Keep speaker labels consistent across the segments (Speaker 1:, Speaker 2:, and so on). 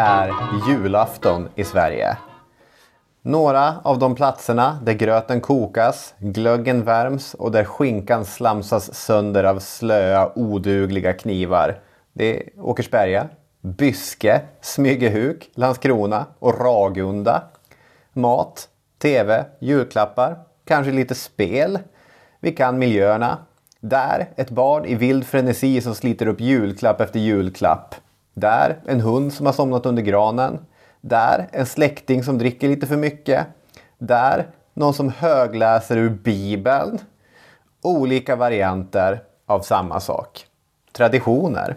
Speaker 1: är julafton i Sverige. Några av de platserna där gröten kokas, glöggen värms och där skinkan slamsas sönder av slöa odugliga knivar. Det är Åkersberga, Byske, Smygehuk, Landskrona och Ragunda. Mat, TV, julklappar, kanske lite spel. Vi kan miljöerna. Där ett barn i vild frenesi som sliter upp julklapp efter julklapp. Där en hund som har somnat under granen. Där en släkting som dricker lite för mycket. Där någon som högläser ur Bibeln. Olika varianter av samma sak. Traditioner.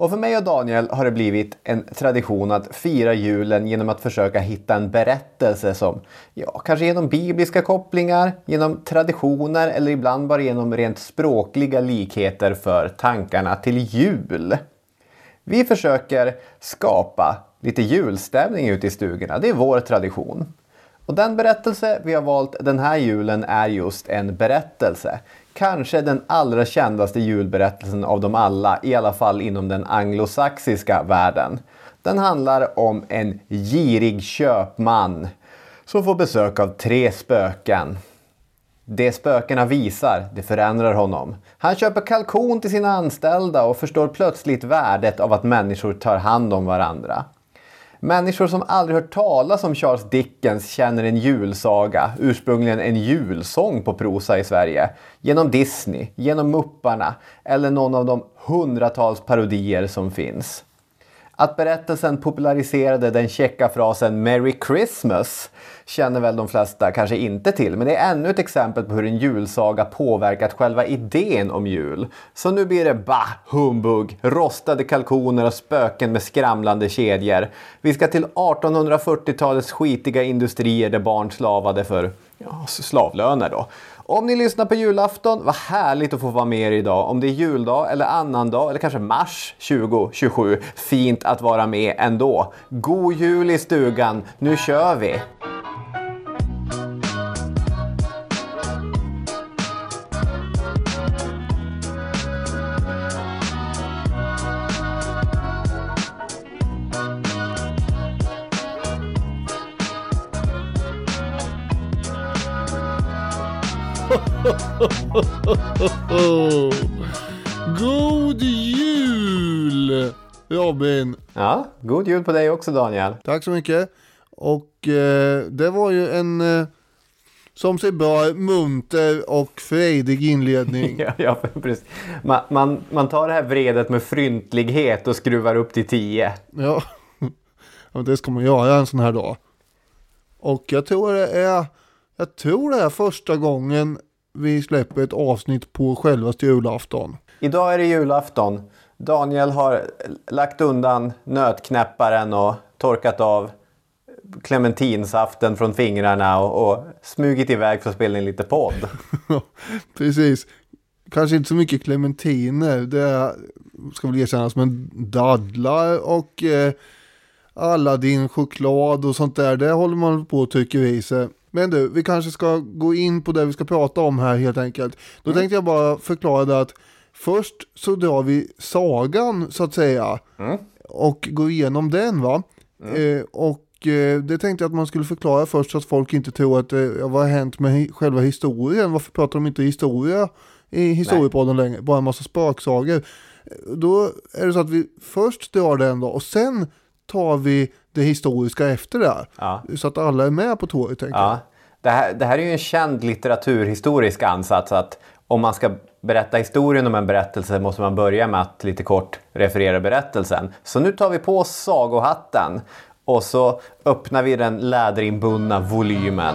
Speaker 1: Och för mig och Daniel har det blivit en tradition att fira julen genom att försöka hitta en berättelse som, ja, kanske genom bibliska kopplingar, genom traditioner eller ibland bara genom rent språkliga likheter för tankarna till jul. Vi försöker skapa lite julstämning ute i stugorna. Det är vår tradition. Och den berättelse vi har valt den här julen är just en berättelse. Kanske den allra kändaste julberättelsen av dem alla, i alla fall inom den anglosaxiska världen. Den handlar om en girig köpman som får besök av tre spöken. Det spökena visar, det förändrar honom. Han köper kalkon till sina anställda och förstår plötsligt värdet av att människor tar hand om varandra. Människor som aldrig hört talas om Charles Dickens känner en julsaga, ursprungligen en julsång på prosa i Sverige, genom Disney, genom Mupparna eller någon av de hundratals parodier som finns. Att berättelsen populariserade den käcka frasen “Merry Christmas” känner väl de flesta kanske inte till, men det är ännu ett exempel på hur en julsaga påverkat själva idén om jul. Så nu blir det bah, humbug, rostade kalkoner och spöken med skramlande kedjor. Vi ska till 1840-talets skitiga industrier där barn slavade för ja, slavlöner då. Om ni lyssnar på julafton, vad härligt att få vara med er idag. Om det är juldag eller annandag eller kanske mars 2027. Fint att vara med ändå. God jul i stugan, nu kör vi!
Speaker 2: God jul Robin!
Speaker 1: Ja, god jul på dig också Daniel.
Speaker 2: Tack så mycket. Och eh, det var ju en, eh, som sig bör, munter och frejdig inledning.
Speaker 1: ja, ja, precis. Man, man, man tar det här vredet med fryntlighet och skruvar upp till 10.
Speaker 2: ja. ja, det ska man göra en sån här dag. Och jag tror det är, jag tror det är första gången vi släpper ett avsnitt på självaste julafton.
Speaker 1: Idag är det julafton. Daniel har lagt undan nötknäpparen och torkat av clementinsaften från fingrarna och, och smugit iväg för att spela in lite podd.
Speaker 2: Precis. Kanske inte så mycket clementiner, det ska väl erkännas, men dadlar och eh, Aladdin choklad och sånt där, det håller man på och trycker i sig. Men du, vi kanske ska gå in på det vi ska prata om här helt enkelt. Då mm. tänkte jag bara förklara det att först så drar vi sagan så att säga. Mm. Och går igenom den va. Mm. Eh, och eh, det tänkte jag att man skulle förklara först så att folk inte tror att eh, vad har hänt med själva historien. Varför pratar de inte historia i historiepodden längre? Bara en massa spöksagor. Då är det så att vi först drar den då och sen tar vi det historiska efter det. Ja. Så att alla är med på tåget. Ja.
Speaker 1: Det, här, det här är ju en känd litteraturhistorisk ansats att om man ska berätta historien om en berättelse måste man börja med att lite kort referera berättelsen. Så nu tar vi på oss sagohatten och så öppnar vi den läderinbundna volymen.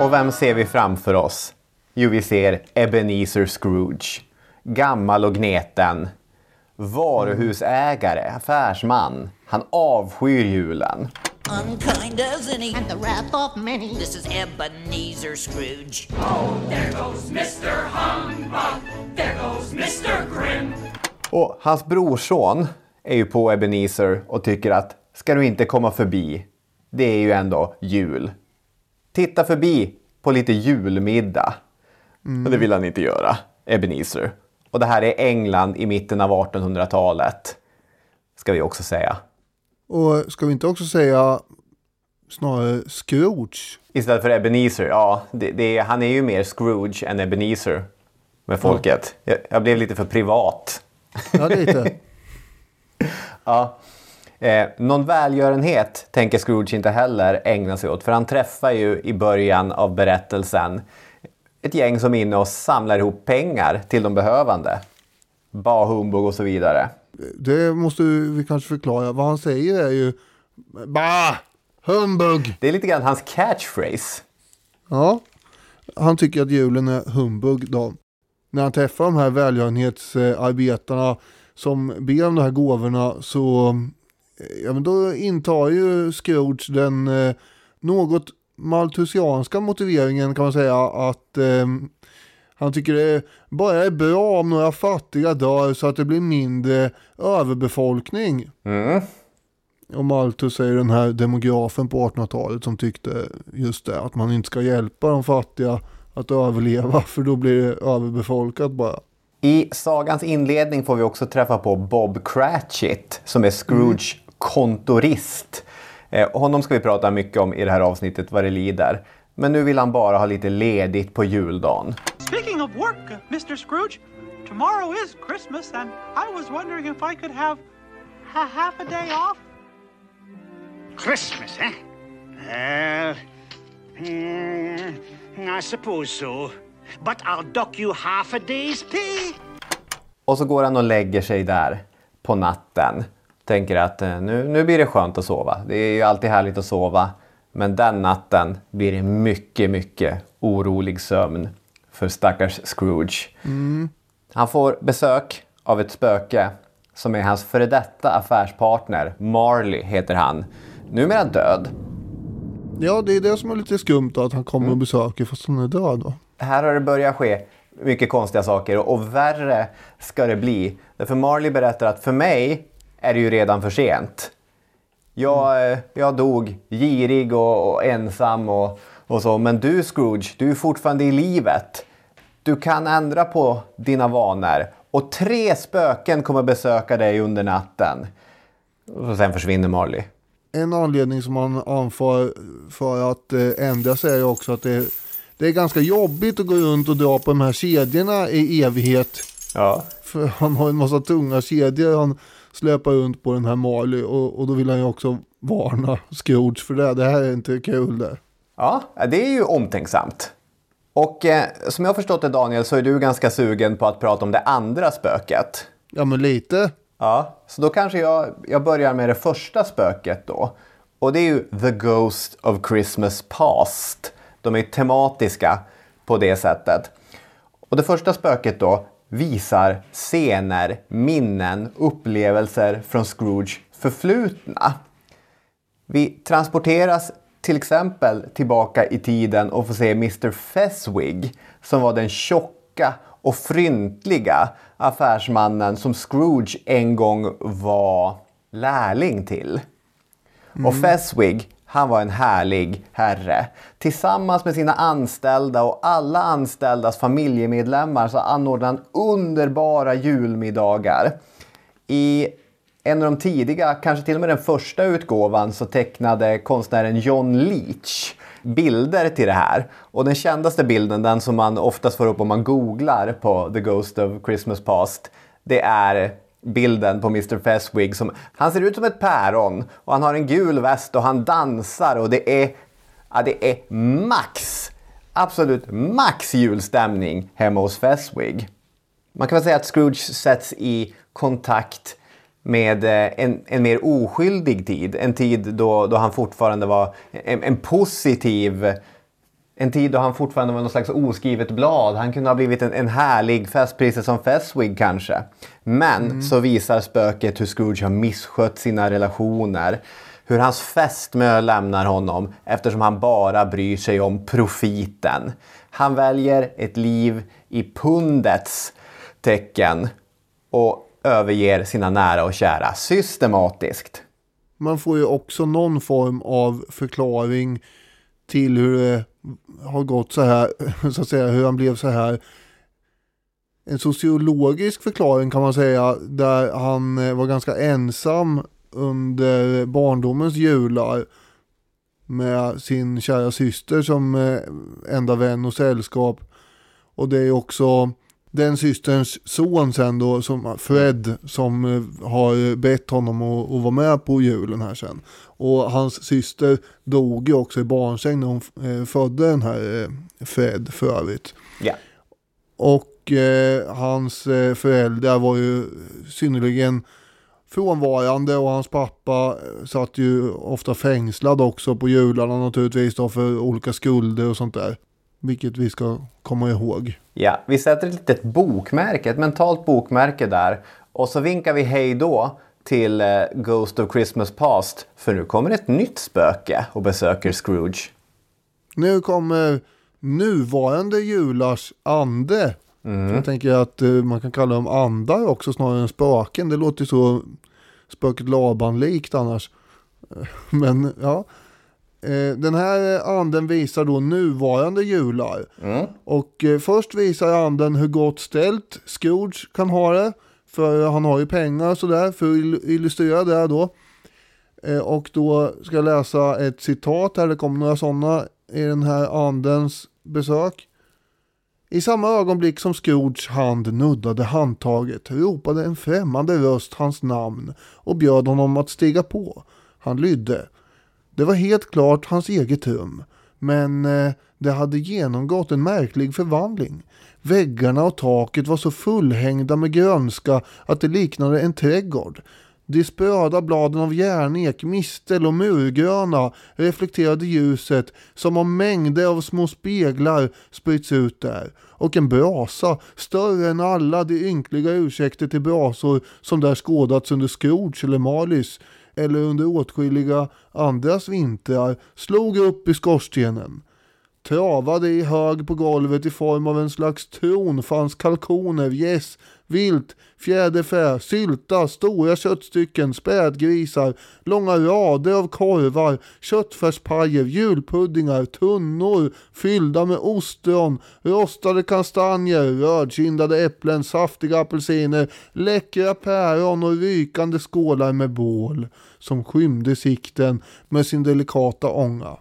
Speaker 1: Och vem ser vi framför oss? Jo, vi ser Ebenezer Scrooge. Gammal och gneten. Varuhusägare, affärsman. Han avskyr julen.
Speaker 3: Unkind as any.
Speaker 4: and the wrath of many.
Speaker 3: This is Ebenezer Scrooge.
Speaker 1: Och hans brorson är ju på Ebenezer och tycker att ska du inte komma förbi? Det är ju ändå jul. Titta förbi på lite julmiddag. Och det vill han inte göra, Ebenezer. Och det här är England i mitten av 1800-talet. Ska vi också säga.
Speaker 2: Och ska vi inte också säga snarare Scrooge?
Speaker 1: Istället för Ebenezer, ja. Det, det, han är ju mer Scrooge än Ebenezer med folket. Jag, jag blev lite för privat.
Speaker 2: Ja, lite.
Speaker 1: Ja. Eh, någon välgörenhet tänker Scrooge inte heller ägna sig åt. För han träffar ju i början av berättelsen ett gäng som är inne och samlar ihop pengar till de behövande. Bah humbug och så vidare.
Speaker 2: Det måste vi kanske förklara. Vad han säger är ju Bah! Humbug!
Speaker 1: Det är lite grann hans catchphrase.
Speaker 2: Ja, han tycker att julen är humbug då. När han träffar de här välgörenhetsarbetarna som ber om de här gåvorna så ja, men då intar ju Scrooge den eh, något maltusianska motiveringen kan man säga att eh, han tycker det bara är bra om några fattiga dör så att det blir mindre överbefolkning.
Speaker 1: Mm.
Speaker 2: Och Malthus är den här demografen på 1800-talet som tyckte just det, att man inte ska hjälpa de fattiga att överleva för då blir det överbefolkat bara.
Speaker 1: I sagans inledning får vi också träffa på Bob Cratchit som är Scrooge kontorist. Eh, och honom ska vi prata mycket om i det här avsnittet vad det lider. Men nu vill han bara ha lite ledigt på juldagen.
Speaker 5: Speaking of work, Mr. Scrooge, tomorrow is Christmas, and I was wondering if I could have ha- half a day off.
Speaker 6: Christmas, eh? Well, hmm, I suppose so. But I'll dock you half a day's pay.
Speaker 1: Och så går han och lägger sig där på natten. Tänker att eh, nu, nu blir det skönt att sova. Det är ju alltid härligt att sova. Men den natten blir det mycket, mycket orolig sömn för stackars Scrooge. Han får besök av ett spöke som är hans före detta affärspartner. Marley heter han. Numera död.
Speaker 2: Ja, det är det som är lite skumt då, att han kommer och besöker fast han är död då.
Speaker 1: Här har det börjat ske mycket konstiga saker och värre ska det bli. Därför Marley berättar att för mig är det ju redan för sent. Jag, eh, jag dog girig och, och ensam och, och så. Men du Scrooge, du är fortfarande i livet. Du kan ändra på dina vanor. Och tre spöken kommer besöka dig under natten. Och sen försvinner Marley.
Speaker 2: En anledning som man anför för att eh, ändra sig är ju också att det, det är ganska jobbigt att gå runt och dra på de här kedjorna i evighet.
Speaker 1: Ja.
Speaker 2: För han har en massa tunga kedjor han släpar runt på den här Marley och, och då vill han ju också varna Scrooge för det. Det här är inte kul det.
Speaker 1: Ja, det är ju omtänksamt. Och eh, som jag har förstått det Daniel så är du ganska sugen på att prata om det andra spöket.
Speaker 2: Ja men lite.
Speaker 1: Ja, så då kanske jag, jag börjar med det första spöket då. Och det är ju The Ghost of Christmas Past. De är tematiska på det sättet. Och det första spöket då visar scener, minnen, upplevelser från Scrooge förflutna. Vi transporteras till exempel tillbaka i tiden och får se Mr Feswig som var den tjocka och fryntliga affärsmannen som Scrooge en gång var lärling till. Och Feswig, han var en härlig herre. Tillsammans med sina anställda och alla anställdas familjemedlemmar så anordnade han underbara julmiddagar. I en av de tidiga, kanske till och med den första utgåvan, så tecknade konstnären John Leach bilder till det här. Och den kändaste bilden, den som man oftast får upp om man googlar på The Ghost of Christmas Past, det är bilden på Mr Feswig. Som, han ser ut som ett päron och han har en gul väst och han dansar och det är, ja, det är max, absolut max julstämning hemma hos Feswig. Man kan väl säga att Scrooge sätts i kontakt med eh, en, en mer oskyldig tid. En tid då, då han fortfarande var en, en positiv en tid då han fortfarande var någon slags oskrivet blad. Han kunde ha blivit en, en härlig festpris som Feswig kanske. Men så visar spöket hur Scrooge har misskött sina relationer. Hur hans fästmö lämnar honom eftersom han bara bryr sig om profiten. Han väljer ett liv i pundets tecken och överger sina nära och kära systematiskt.
Speaker 2: Man får ju också någon form av förklaring till hur det har gått så här, så att säga, hur han blev så här. En sociologisk förklaring kan man säga, där han eh, var ganska ensam under barndomens jular med sin kära syster som eh, enda vän och sällskap. Och det är också den systerns son sen då, som Fred, som eh, har bett honom att, att vara med på julen här sen. Och hans syster dog ju också i barnsäng när hon eh, födde den här eh, Fred för övrigt.
Speaker 1: Ja.
Speaker 2: Och eh, hans eh, föräldrar var ju synnerligen frånvarande och hans pappa satt ju ofta fängslad också på jularna naturligtvis då för olika skulder och sånt där. Vilket vi ska komma ihåg.
Speaker 1: Ja, vi sätter ett litet bokmärke, ett mentalt bokmärke där. Och så vinkar vi hej då till eh, Ghost of Christmas Past. För nu kommer ett nytt spöke och besöker Scrooge.
Speaker 2: Nu kommer nuvarande julars ande. För Jag tänker att eh, man kan kalla dem andar också snarare än spöken. Det låter så spöket Laban-likt annars. Men ja. Eh, Den här anden visar då nuvarande jular. Och eh, först visar anden hur gott ställt Scrooge kan ha det. För han har ju pengar och sådär för att il- illustrera det då. Eh, Och då ska jag läsa ett citat här, det kommer några sådana i den här andens besök. I samma ögonblick som Scrooges hand nuddade handtaget ropade en främmande röst hans namn och bjöd honom att stiga på. Han lydde. Det var helt klart hans eget rum, men eh, det hade genomgått en märklig förvandling. Väggarna och taket var så fullhängda med grönska att det liknade en trädgård. De spröda bladen av järnek, mistel och murgröna reflekterade ljuset som om mängder av små speglar spritts ut där. Och en brasa, större än alla de ynkliga ursäkter till brasor som där skådats under Scrooge eller malis eller under åtskilliga andras vintrar, slog upp i skorstenen. Travade i hög på golvet i form av en slags tron fanns kalkoner, gäss, vilt, fjäderfä, sylta, stora köttstycken, spädgrisar, långa rader av korvar, köttfärspajer, julpuddingar, tunnor fyllda med ostron, rostade kastanjer, rödkindade äpplen, saftiga apelsiner, läckra päron och rykande skålar med bål som skymde sikten med sin delikata ånga.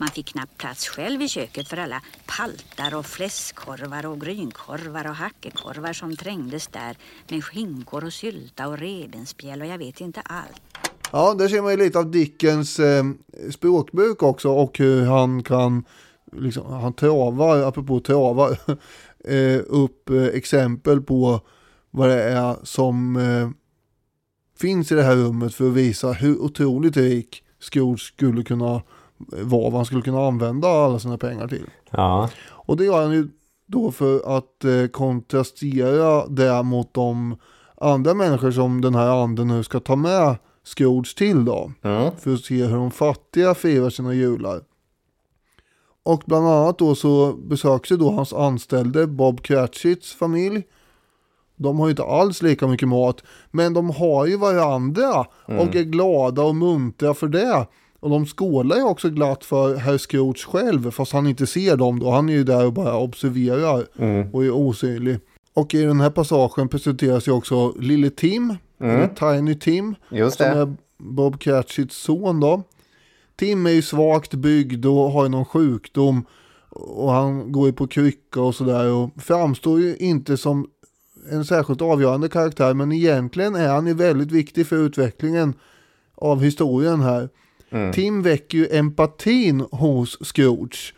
Speaker 4: Man fick knappt plats själv i köket för alla paltar och fläskkorvar och grynkorvar och hackekorvar som trängdes där med skinkor och sylta och revbensspjäll och jag vet inte allt.
Speaker 2: Ja, där ser man ju lite av Dickens eh, språkbruk också och hur han kan, liksom, han travar, apropå travar, eh, upp eh, exempel på vad det är som eh, finns i det här rummet för att visa hur otroligt rik Scrooge skulle kunna vad han skulle kunna använda alla sina pengar till.
Speaker 1: Ja.
Speaker 2: Och det gör han ju då för att eh, kontrastera det mot de andra människor som den här anden nu ska ta med Scrooge till då. För att se hur de fattiga firar sina jular. Och bland annat då så besöks ju då hans anställde Bob Cratchits familj. De har ju inte alls lika mycket mat. Men de har ju varandra och är glada och muntra för det. Och de skålar ju också glatt för herr Scrooge själv fast han inte ser dem då. Han är ju där och bara observerar och är osynlig. Och i den här passagen presenteras ju också Lille Tim, eller Tiny Tim,
Speaker 1: Mm. Just
Speaker 2: som
Speaker 1: det.
Speaker 2: är Bob Cratchits son då. Tim är ju svagt byggd och har ju någon sjukdom och han går ju på krycka och sådär och framstår ju inte som en särskilt avgörande karaktär men egentligen är han ju väldigt viktig för utvecklingen av historien här. Tim väcker ju empatin hos Scrooge.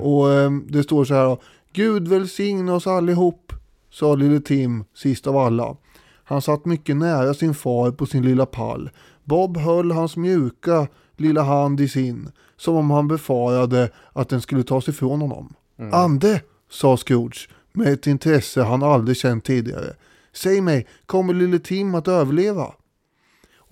Speaker 2: Och eh, det står så här då, Gud välsigne oss allihop, sa lille Tim sist av alla. Han satt mycket nära sin far på sin lilla pall. Bob höll hans mjuka lilla hand i sin, som om han befarade att den skulle tas ifrån honom. Ande, sa Scrooge med ett intresse han aldrig känt tidigare. Säg mig, kommer lille Tim att överleva?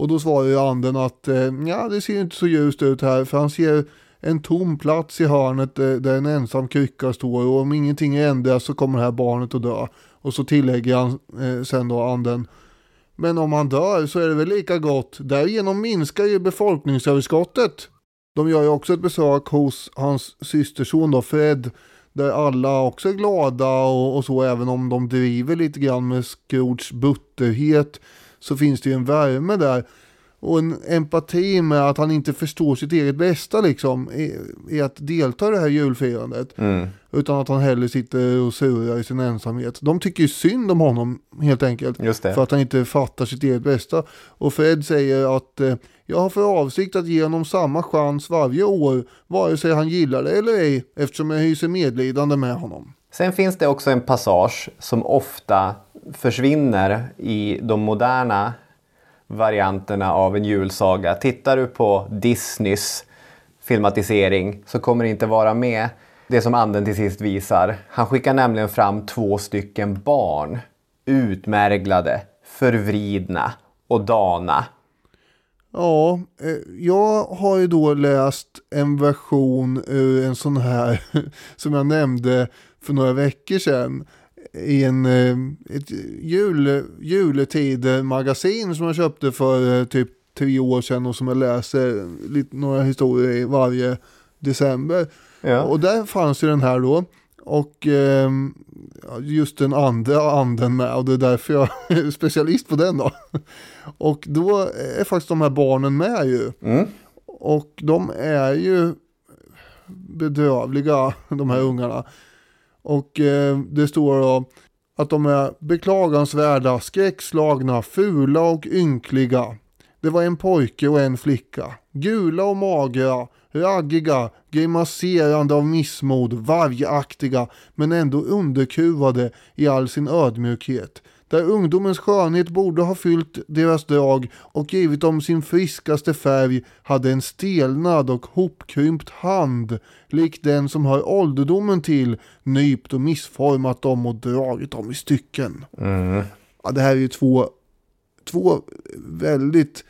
Speaker 2: Och då svarar ju anden att eh, ja, det ser ju inte så ljust ut här för han ser en tom plats i hörnet eh, där en ensam krycka står och om ingenting ändras så kommer det här barnet att dö. Och så tillägger han eh, sen då anden men om han dör så är det väl lika gott. Därigenom minskar ju befolkningsöverskottet. De gör ju också ett besök hos hans systerson då, Fred. Där alla också är glada och, och så även om de driver lite grann med Scrooges butterhet. Så finns det ju en värme där. Och en empati med att han inte förstår sitt eget bästa liksom. I, i att delta i det här julfirandet. Utan att han hellre sitter och surar i sin ensamhet. De tycker ju synd om honom helt enkelt. För att han inte fattar sitt eget bästa. Och Fred säger att eh, jag har för avsikt att ge honom samma chans varje år. Vare sig han gillar det eller ej. Eftersom jag hyser medlidande med honom.
Speaker 1: Sen finns det också en passage som ofta försvinner i de moderna varianterna av en julsaga. Tittar du på Disneys filmatisering så kommer det inte vara med det som anden till sist visar. Han skickar nämligen fram två stycken barn. Utmärglade, förvridna och dana.
Speaker 2: Ja, eh, jag har ju då läst en version ur en sån här som jag nämnde för några veckor sedan i en, eh, ett jul, juletid-magasin som jag köpte för eh, typ tre år sedan och som jag läser lite, några historier i varje december.
Speaker 1: Ja.
Speaker 2: Och där fanns ju den här då. Och eh, just den andra anden med och det är därför jag är specialist på den då. Och då är faktiskt de här barnen med ju. Och de är ju bedrövliga de här ungarna. Och eh, det står då att de är beklagansvärda, skräckslagna, fula och ynkliga. Det var en pojke och en flicka. Gula och magra, raggiga, grimaserande av missmod, vargaktiga, men ändå underkuvade i all sin ödmjukhet. Där ungdomens skönhet borde ha fyllt deras drag och givit dem sin friskaste färg hade en stelnad och hopkrympt hand, lik den som hör ålderdomen till, nypt och missformat dem och dragit dem i stycken. Ja, det här är ju två, två väldigt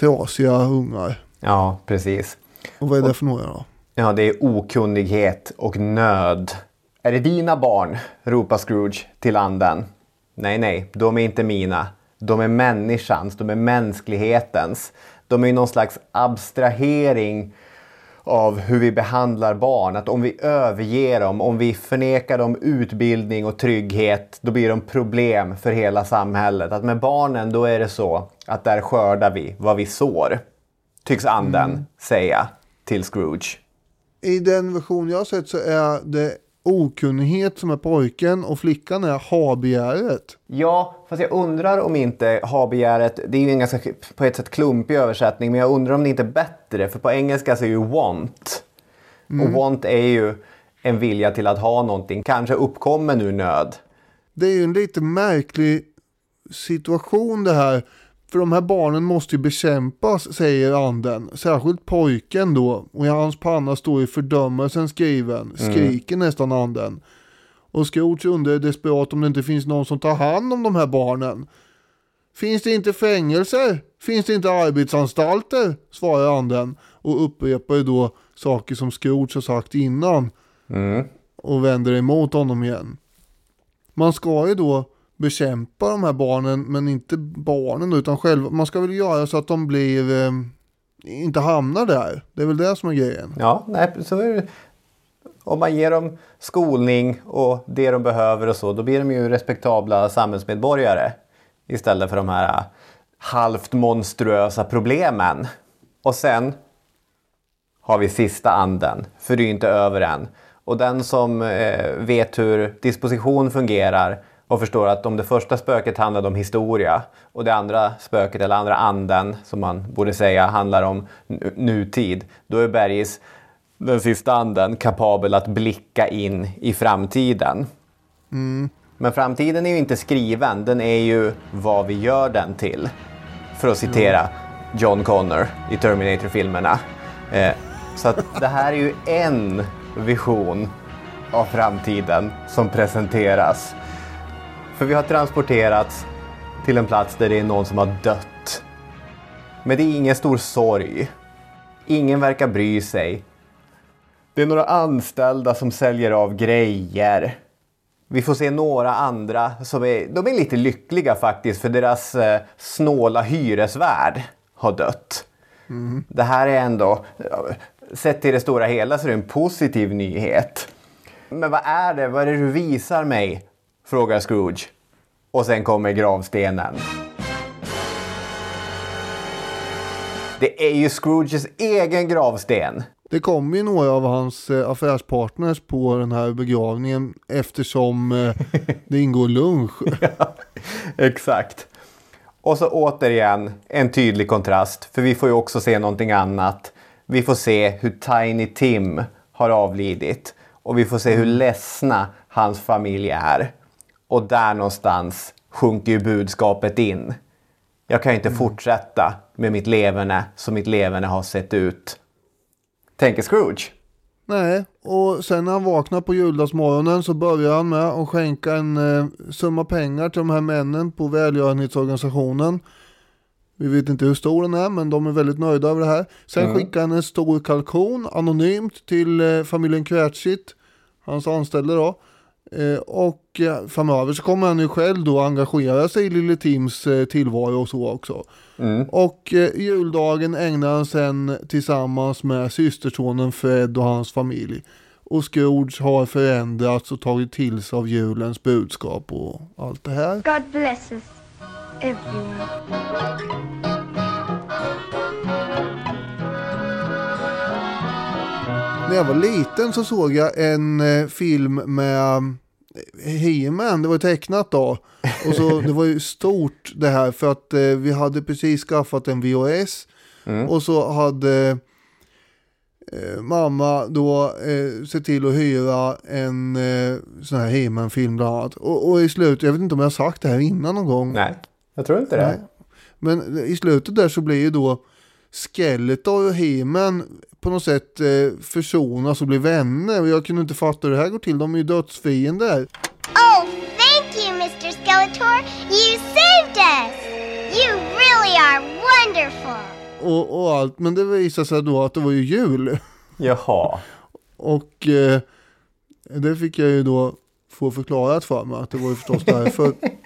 Speaker 2: trasiga ungar.
Speaker 1: Ja, precis.
Speaker 2: Och vad är det för några då?
Speaker 1: Ja, det är okunnighet och nöd. Är det dina barn? ropar Scrooge till anden. Nej, nej, de är inte mina. De är människans, de är mänsklighetens. De är någon slags abstrahering av hur vi behandlar barn. Att om vi överger dem, om vi förnekar dem utbildning och trygghet, då blir de problem för hela samhället. Att med barnen, då är det så att där skördar vi vad vi sår. Tycks anden säga till Scrooge.
Speaker 2: I den version jag har sett så är det okunnighet som är pojken och flickan är habegäret.
Speaker 1: Ja, fast jag undrar om inte ha-begäret, det är ju en ganska på ett sätt klumpig översättning, men jag undrar om det inte är bättre, för på engelska så är ju want. Och want är ju en vilja till att ha någonting, kanske uppkommen ur nöd.
Speaker 2: Det är ju en lite märklig situation det här. För de här barnen måste ju bekämpas, säger anden. Särskilt pojken då. Och i hans panna står ju fördömelsen skriven. Skriker nästan anden. Och Scrooge undrar desperat om det inte finns någon som tar hand om de här barnen. Finns det inte fängelser? Finns det inte arbetsanstalter? Svarar anden. Och upprepar ju då saker som Scrooge har sagt innan. Och vänder emot honom igen. Man ska ju då bekämpa de här barnen, men inte barnen utan själva. Man ska väl göra så att de blir, eh, inte hamnar där. Det är väl det som är grejen.
Speaker 1: Ja, nej, så är det. om man ger dem skolning och det de behöver och så, då blir de ju respektabla samhällsmedborgare. Istället för de här eh, halvt monstruösa problemen. Och sen har vi sista anden, för det är ju inte över än. Och den som eh, vet hur disposition fungerar och förstår att om det första spöket handlade om historia och det andra spöket, eller andra anden som man borde säga, handlar om nutid. Då är Bergis, den sista anden, kapabel att blicka in i framtiden.
Speaker 2: Mm.
Speaker 1: Men framtiden är ju inte skriven, den är ju vad vi gör den till. För att citera John Connor i Terminator-filmerna. Eh, så att det här är ju en vision av framtiden som presenteras. För vi har transporterats till en plats där det är någon som har dött. Men det är ingen stor sorg. Ingen verkar bry sig. Det är några anställda som säljer av grejer. Vi får se några andra som är, de är lite lyckliga faktiskt för deras eh, snåla hyresvärd har dött.
Speaker 2: Mm.
Speaker 1: Det här är ändå, sett till det stora hela så är det en positiv nyhet. Men vad är det? Vad är det du visar mig? Frågar Scrooge. Och sen kommer gravstenen. Det är ju Scrooges egen gravsten.
Speaker 2: Det kom ju några av hans eh, affärspartners på den här begravningen eftersom eh, det ingår lunch.
Speaker 1: Exakt. Och så återigen en tydlig kontrast, för vi får ju också se någonting annat. Vi får se hur Tiny Tim har avlidit och vi får se hur ledsna hans familj är. Och där någonstans sjunker ju budskapet in. Jag kan inte fortsätta med mitt leverne som mitt leverne har sett ut. Tänker Scrooge.
Speaker 2: Nej, och sen när han vaknar på juldagsmorgonen så börjar han med att skänka en eh, summa pengar till de här männen på välgörenhetsorganisationen. Vi vet inte hur stor den är, men de är väldigt nöjda över det här. Sen
Speaker 1: Mm.
Speaker 2: skickar han en stor kalkon anonymt till eh, familjen Kvätschit, hans anställda då. Eh, och eh, framöver så kommer han ju själv då engagera sig i Lille Tims eh, tillvaro och så också.
Speaker 1: Mm.
Speaker 2: Och juldagen ägnar han sen tillsammans med systersonen Fred och hans familj. Och Scrooge har förändrats och tagit till sig av julens budskap och allt det här.
Speaker 7: God bless us, everyone.
Speaker 2: När jag var liten så såg jag en eh, film med eh, He-Man, det var tecknat då. Och så, det var ju stort det här för att eh, vi hade precis skaffat en VHS.
Speaker 1: Mm.
Speaker 2: Och så hade eh, mamma då eh, sett till att hyra en eh, sån här He-Man-film bland annat. Och, och i slutet, jag vet inte om jag har sagt det här innan någon gång.
Speaker 1: Nej, jag tror inte det.
Speaker 2: Nej. Men i slutet där så blir ju då Skeletor och He-Man på något sätt eh, försonas och blir vänner. Och jag kunde inte fatta hur det här går till. De är ju dödsfiender.
Speaker 7: Oh, thank you, Mr. Skeletor. You saved us. You really are wonderful.
Speaker 2: Och, och allt. Men det visade sig då att det var ju jul.
Speaker 1: Jaha.
Speaker 2: Och eh, det fick jag ju då få förklarat för mig. Att det var ju förstås därför.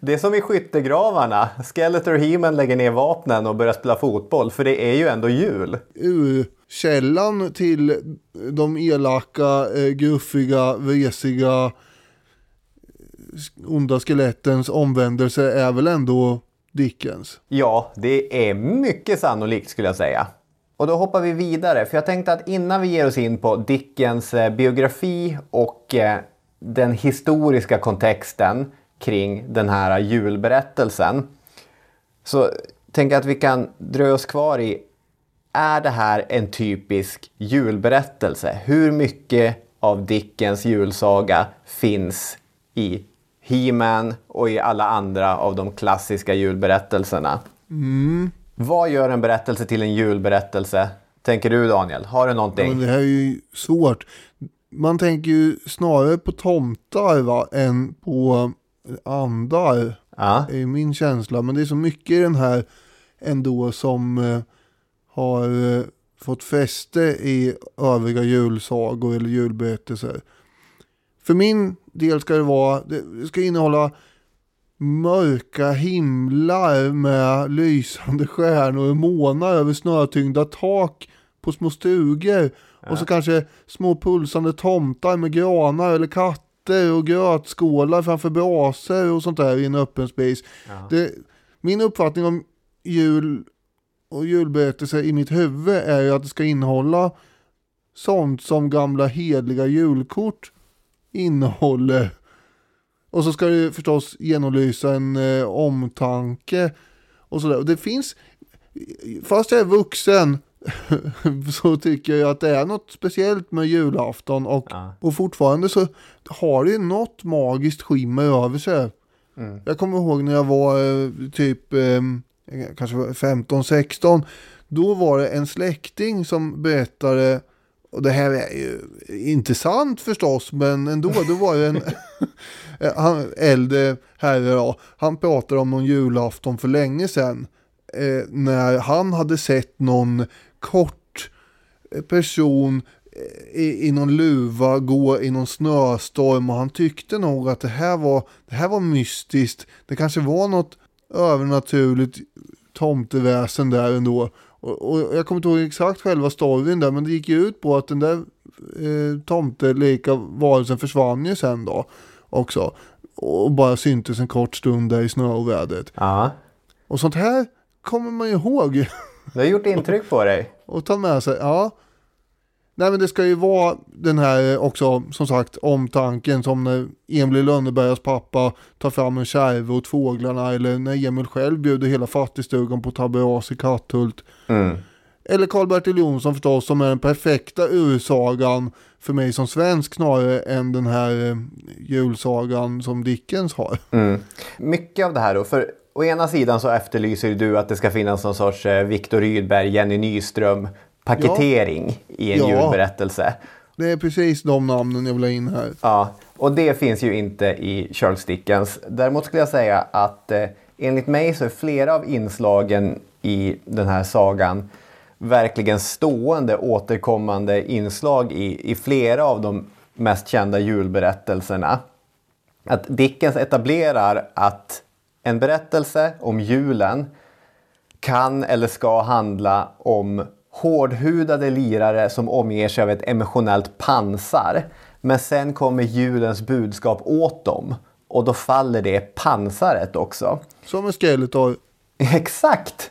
Speaker 1: Det är som i skyttegravarna. Skeletor och He-Man lägger ner vapnen och börjar spela fotboll, för det är ju ändå jul.
Speaker 2: Urkällan till de elaka, eh, gruffiga, vresiga, onda skelettens omvändelse är väl ändå Dickens.
Speaker 1: Ja, det är mycket sannolikt skulle jag säga. Och då hoppar vi vidare, för jag tänkte att innan vi ger oss in på Dickens eh, biografi och eh, den historiska kontexten kring den här julberättelsen. Så jag att vi kan dröja oss kvar i, är det här en typisk julberättelse? Hur mycket av Dickens julsaga finns i He-Man och i alla andra av de klassiska julberättelserna?
Speaker 2: Mm.
Speaker 1: Vad gör en berättelse till en julberättelse? Tänker du Daniel? Har du
Speaker 2: Ja,
Speaker 1: någonting?
Speaker 2: men det här är ju svårt. Man tänker ju snarare på tomtar va, än på andar.
Speaker 1: Ja.
Speaker 2: är min känsla. Men det är så mycket i den här ändå som eh, har eh, fått fäste i övriga julsagor eller julberättelser. För min del ska det vara, det ska innehålla mörka himlar med lysande stjärnor och månar över snötyngda tak på små stugor Och så kanske små pulsande tomtar med granar eller katter och grötskålar framför brasor och sånt där i en öppen space. Det, min uppfattning om jul och julberättelser i mitt huvud är ju att det ska innehålla sånt som gamla hedliga julkort innehåller. Och så ska det förstås genomlysa en eh, omtanke och sådär. Och det finns, fast jag är vuxen så tycker jag att det är något speciellt med julafton och, och fortfarande så har det något magiskt skimmer över sig.
Speaker 1: Mm.
Speaker 2: Jag kommer ihåg när jag var eh, typ eh, kanske 15-16 då var det en släkting som berättade och det här är ju inte sant förstås, men ändå, då var det en han, äldre herre då, han pratade om någon julafton för länge sedan. Eh, när han hade sett någon kort person eh, i, i någon luva gå i någon snöstorm och han tyckte nog att det här var, det här var mystiskt. Det kanske var något övernaturligt tomteväsen där ändå. Och, och jag kommer inte ihåg exakt själva storyn där men det gick ju ut på att den där eh, tomtelika varelsen försvann ju sen då också. Och bara syntes en kort stund där i snöovädret.
Speaker 1: Ja.
Speaker 2: Och sånt här kommer man ju ihåg.
Speaker 1: Det har gjort intryck på dig.
Speaker 2: och ta med sig, ja. Nej men det ska ju vara den här eh, också, som sagt, omtanken som när Emil Lönnebergas pappa tar fram en kärve åt fåglarna eller när Emil själv bjuder hela fattigstugan på tabberas i Katthult.
Speaker 1: Mm.
Speaker 2: Eller Karl-Bertil Jonsson förstås som är den perfekta ursagan för mig som svensk snarare än den här eh, julsagan som Dickens har.
Speaker 1: Mm. Mycket av det här då, för å ena sidan så efterlyser du att det ska finnas någon sorts eh, Viktor Rydberg, Jenny Nyström paketering i en
Speaker 2: Ja.
Speaker 1: julberättelse.
Speaker 2: Det är precis de namnen jag vill ha in här.
Speaker 1: Ja, och det finns ju inte i Charles Dickens. Däremot skulle jag säga att eh, enligt mig så är flera av inslagen i den här sagan verkligen stående återkommande inslag i, i flera av de mest kända julberättelserna. Att Dickens etablerar att en berättelse om julen kan eller ska handla om hårdhudade lirare som omger sig av ett emotionellt pansar. Men sen kommer julens budskap åt dem och då faller det pansaret också.
Speaker 2: Som en Skeletor.
Speaker 1: Exakt!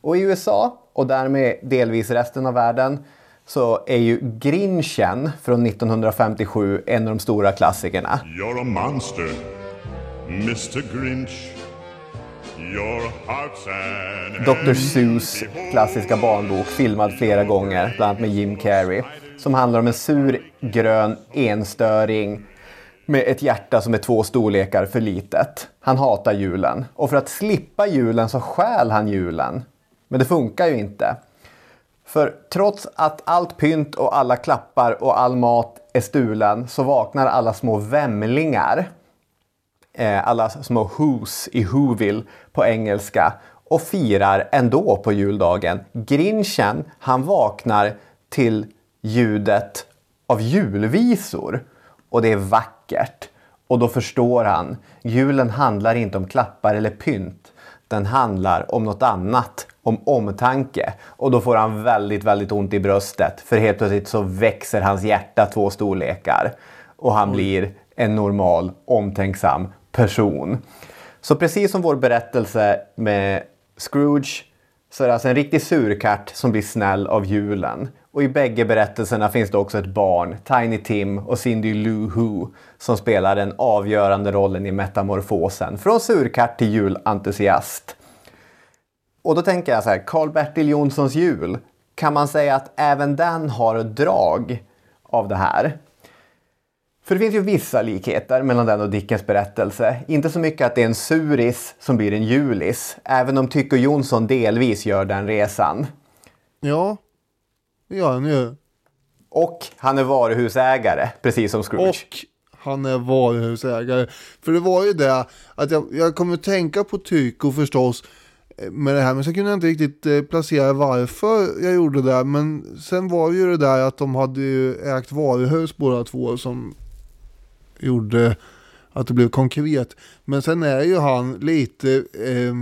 Speaker 1: Och i USA och därmed delvis resten av världen så är ju Grinchen från 1957 en av de stora klassikerna.
Speaker 8: You're a monster, Mr. Grinch.
Speaker 1: Dr. Seuss klassiska barnbok filmad flera gånger, bland annat med Jim Carrey. Som handlar om en sur, grön enstöring med ett hjärta som är två storlekar för litet. Han hatar julen och för att slippa julen så stjäl han julen. Men det funkar ju inte. För trots att allt pynt och alla klappar och all mat är stulen så vaknar alla små vämlingar eh, alla små who's i Whoville på engelska och firar ändå på juldagen. Grinchen, han vaknar till ljudet av julvisor och det är vackert. Och då förstår han, julen handlar inte om klappar eller pynt. Den handlar om något annat, om omtanke. Och då får han väldigt, väldigt ont i bröstet. För helt plötsligt så växer hans hjärta två storlekar. Och han blir en normal, omtänksam person. Så precis som vår berättelse med Scrooge så är det alltså en riktig surkatt som blir snäll av julen. Och i bägge berättelserna finns det också ett barn, Tiny Tim och Cindy Lou Who, som spelar den avgörande rollen i metamorfosen från surkatt till julentusiast. Och då tänker jag så här, Karl-Bertil Jonssons jul, kan man säga att även den har drag av det här? För det finns ju vissa likheter mellan den och Dickens berättelse. Inte så mycket att det är en suris som blir en julis, även om Tycho Jonsson delvis gör den resan.
Speaker 2: Ja, det gör han ju.
Speaker 1: Och han är varuhusägare, precis som Scrooge.
Speaker 2: Och han är varuhusägare. För det var ju det att jag, jag kommer tänka på Tycho förstås eh, med det här. Men så kunde jag inte riktigt eh, placera varför jag gjorde det. Men sen var det ju det där att de hade ju ägt varuhus båda två som gjorde att det blev konkret. Men sen är ju han lite eh,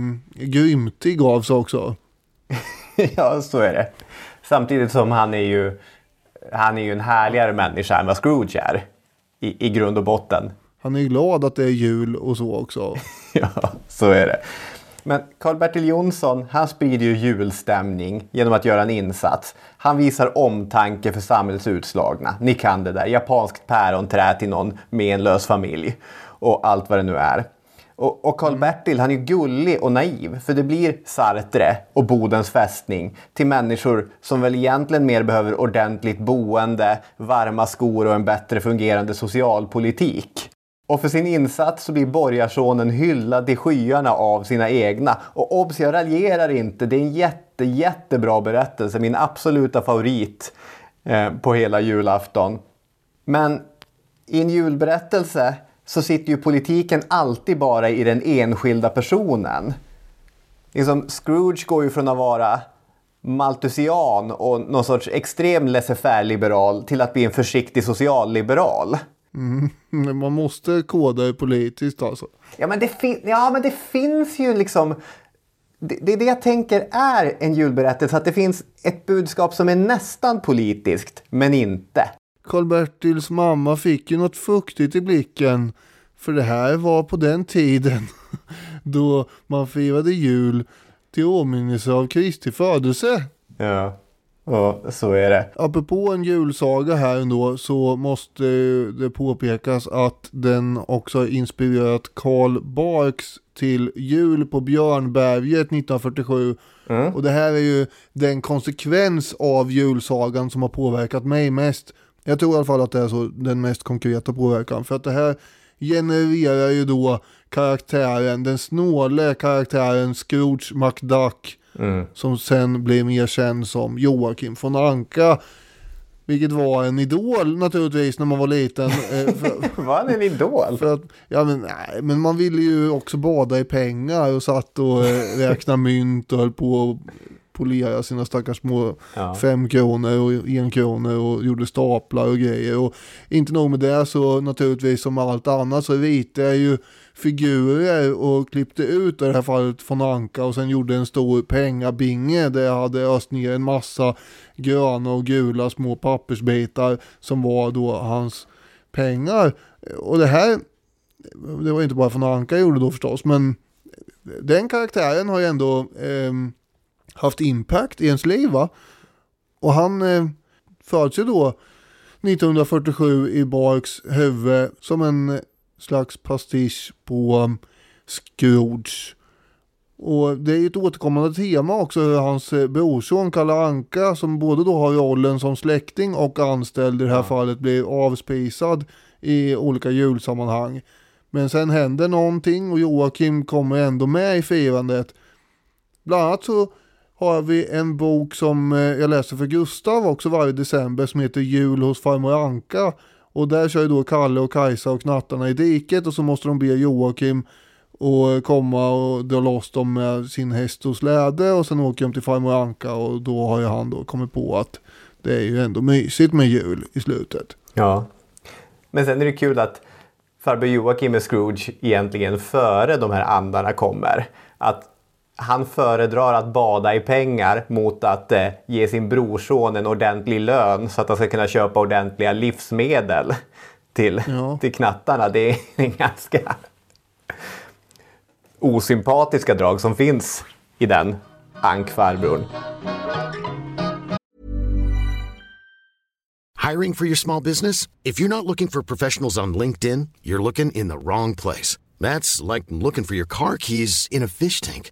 Speaker 2: grymtig av sig också.
Speaker 1: ja, så är det. Samtidigt som han är ju han är ju en härligare människa än vad Scrooge är. I, i grund och botten.
Speaker 2: Han är ju glad att det är jul och så också.
Speaker 1: ja, så är det. Men Karl-Bertil Jonsson, han sprider ju julstämning genom att göra en insats. Han visar omtanke för samhällets utslagna. Ni kan det där. Japanskt päronträ till någon menlös familj. Och allt vad det nu är. Och, och Karl-Bertil han är gullig och naiv för det blir Sartre och Bodens fästning till människor som väl egentligen mer behöver ordentligt boende, varma skor och en bättre fungerande socialpolitik. Och för sin insats så blir borgarsonen hyllad i skyarna av sina egna. Och obs, jag raljerar inte. Det är en jätte, jättebra berättelse. Min absoluta favorit eh, på hela julafton. Men i en julberättelse så sitter ju politiken alltid bara i den enskilda personen. Liksom, Scrooge går ju från att vara maltusian och någon sorts extrem laissez-faire-liberal till att bli en försiktig socialliberal.
Speaker 2: Mm, man måste koda politiskt alltså.
Speaker 1: Ja men det, ja, men det finns ju liksom... Det, det är det jag tänker är en julberättelse. Att det finns ett budskap som är nästan politiskt, men inte.
Speaker 2: Karl-Bertils mamma fick ju något fuktigt i blicken. För det här var på den tiden då man firade jul till åminnelse av Kristi födelse.
Speaker 1: Ja, och så är det.
Speaker 2: Apropå en julsaga här ändå så måste det påpekas att den också har inspirerat Karl Barks till Jul på Björnberget 1947.
Speaker 1: Mm.
Speaker 2: Och det här är ju den konsekvens av julsagan som har påverkat mig mest. Jag tror i alla fall att det är så den mest konkreta påverkan. För att det här genererar ju då karaktären, den snåle karaktären Scrooge McDuck.
Speaker 1: Mm.
Speaker 2: Som sen blev mer känd som Joakim von Anka. Vilket var en idol naturligtvis när man var liten. eh, för-
Speaker 1: Var han en idol?
Speaker 2: För att, ja men nej, men man ville ju också bada i pengar och satt och eh, räkna mynt och höll på att polera sina stackars små
Speaker 1: Ja.
Speaker 2: fem kronor och en kronor och gjorde staplar och grejer. Och inte nog med det så naturligtvis som allt annat så ritade jag ju figurer och klippte ut i det här fallet von Anka och sen gjorde en stor pengabinge där jag hade öst ner en massa gröna och gula små pappersbitar som var då hans pengar. Och det här, det var inte bara von Anka gjorde då förstås, men den karaktären har ju ändå eh, haft impact i ens liv va? Och han eh, föds ju då 1947 i Barks huvud som en slags pastisch på um, Scrooge. Och det är ett återkommande tema också hur hans eh, brorson Kalle Anka som både då har rollen som släkting och anställd i det här fallet blir avspisad i olika julsammanhang. Men sen händer någonting och Joakim kommer ändå med i firandet. Bland annat så har vi en bok som eh, jag läser för Gustav också varje december som heter Jul hos farmor Anka. Och där kör ju då Kalle och Kajsa och knattarna i diket och så måste de be Joakim och komma och dra loss dem med sin häst och släde och sen åker de till farmor Anka och då har ju han då kommit på att det är ju ändå mysigt med jul i slutet.
Speaker 1: Ja. Men sen är det kul att farbror Joakim är Scrooge egentligen före de här andarna kommer. Att han föredrar att bada i pengar mot att eh, ge sin brorson en ordentlig lön så att han ska kunna köpa ordentliga livsmedel till,
Speaker 2: Ja.
Speaker 1: till knattarna. Det är en ganska osympatiska drag som finns i den ankfarbrorn.
Speaker 9: Hiring for your small business? If you're not looking for professionals on LinkedIn, you're looking in the wrong place. That's like looking for your car keys in a fish tank.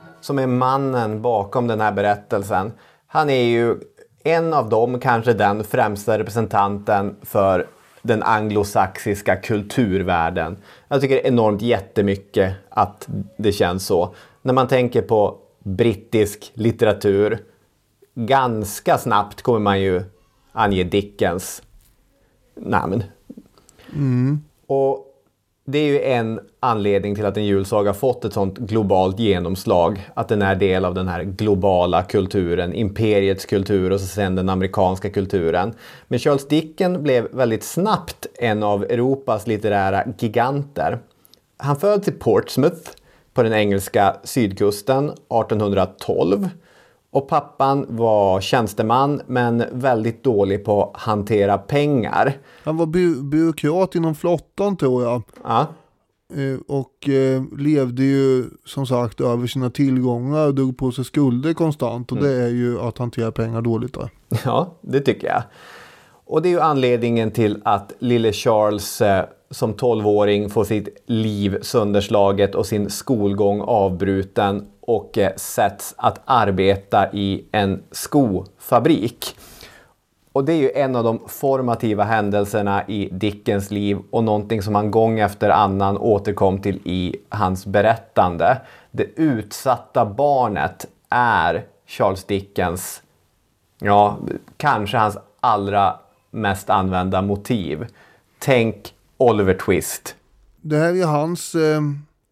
Speaker 1: som är mannen bakom den här berättelsen, han är ju en av dem, kanske den främsta representanten för den anglosaxiska kulturvärlden. Jag tycker enormt jättemycket att det känns så. När man tänker på brittisk litteratur, ganska snabbt kommer man ju ange Dickens namn.
Speaker 2: Mm.
Speaker 1: Och det är ju en anledning till att en julsaga fått ett sånt globalt genomslag. Att den är del av den här globala kulturen, imperiets kultur och så sen den amerikanska kulturen. Men Charles Dickens blev väldigt snabbt en av Europas litterära giganter. Han föddes i Portsmouth på den engelska sydkusten 1812. Och pappan var tjänsteman men väldigt dålig på att hantera pengar.
Speaker 2: Han var by byråkrat inom flottan tror jag.
Speaker 1: Ja.
Speaker 2: Eh, och eh, levde ju som sagt över sina tillgångar och drog på sig skulder konstant. Och
Speaker 1: Mm.
Speaker 2: det är ju att hantera pengar dåligt. Då.
Speaker 1: Ja, det tycker jag. Och det är ju anledningen till att lille Charles eh, som 12-åring får sitt liv sönderslaget och sin skolgång avbruten och eh, sätts att arbeta i en skofabrik. Och det är ju en av de formativa händelserna i Dickens liv och någonting som han gång efter annan återkom till i hans berättande. Det utsatta barnet är Charles Dickens, ja, kanske hans allra mest använda motiv. Tänk Oliver Twist.
Speaker 2: Det här är hans eh,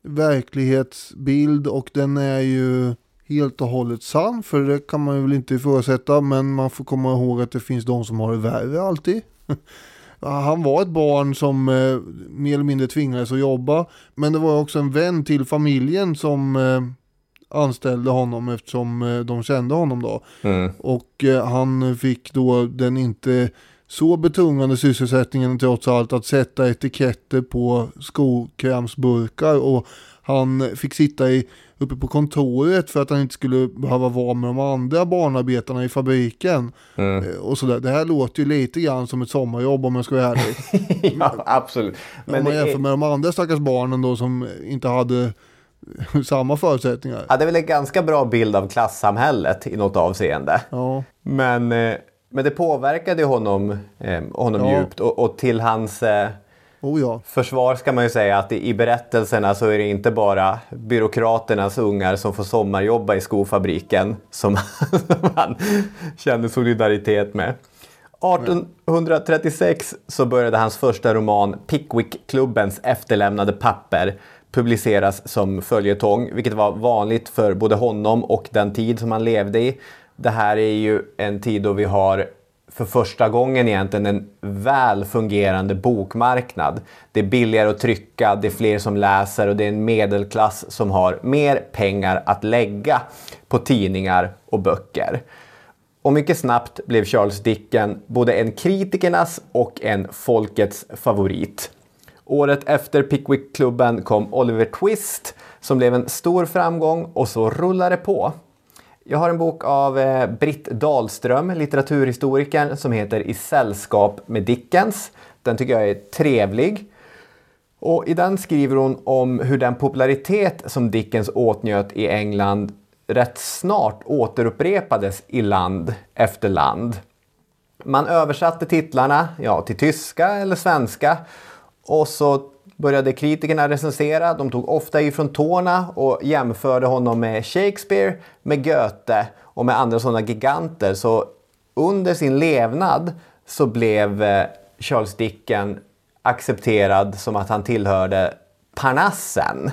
Speaker 2: verklighetsbild och den är ju helt och hållet sann. För det kan man ju väl inte ifrågasätta. Men man får komma ihåg att det finns de som har det värre alltid. Han var ett barn som eh, mer eller mindre tvingades att jobba. Men det var också en vän till familjen som eh, anställde honom eftersom eh, de kände honom då.
Speaker 1: Mm.
Speaker 2: Och eh, han fick då den inte så betungande sysselsättningen trots allt att sätta etiketter på skokrämsburkar och han fick sitta i, uppe på kontoret för att han inte skulle behöva vara med de andra barnarbetarna i fabriken.
Speaker 1: Mm.
Speaker 2: Eh, Och sådär. Det här låter ju lite grann som ett sommarjobb om jag ska vara ärlig.
Speaker 1: ja, absolut.
Speaker 2: Men om man jämför
Speaker 1: är,
Speaker 2: med de andra stackars barnen då som inte hade samma förutsättningar.
Speaker 1: ja, det är väl en ganska bra bild av klassamhället i något avseende.
Speaker 2: Ja.
Speaker 1: Men, eh, men det påverkade honom, eh, honom
Speaker 2: Ja.
Speaker 1: djupt och, och till hans eh,
Speaker 2: Oh ja.
Speaker 1: försvar ska man ju säga att i i berättelserna så är det inte bara byråkraternas ungar som får sommarjobba i skofabriken som, som han känner solidaritet med. 1836 så började hans första roman Pickwick-klubbens efterlämnade papper publiceras som följetong, vilket var vanligt för både honom och den tid som han levde i. Det här är ju en tid då vi har för första gången egentligen en väl fungerande bokmarknad. Det är billigare att trycka, det är fler som läser och det är en medelklass som har mer pengar att lägga på tidningar och böcker. Och mycket snabbt blev Charles Dickens både en kritikernas och en folkets favorit. Året efter Pickwick-klubben kom Oliver Twist som blev en stor framgång och så rullade det på. Jag har en bok av eh, Britt Dahlström, litteraturhistorikern, som heter I sällskap med Dickens. Den tycker jag är trevlig. Och I den skriver hon om hur den popularitet som Dickens åtnjöt i England rätt snart återupprepades i land efter land. Man översatte titlarna ja, till tyska eller svenska och så började kritikerna recensera. De tog ofta ifrån tårna och jämförde honom med Shakespeare, med Goethe och med andra sådana giganter. Så under sin levnad så blev eh, Charles Dickens accepterad som att han tillhörde Parnassen.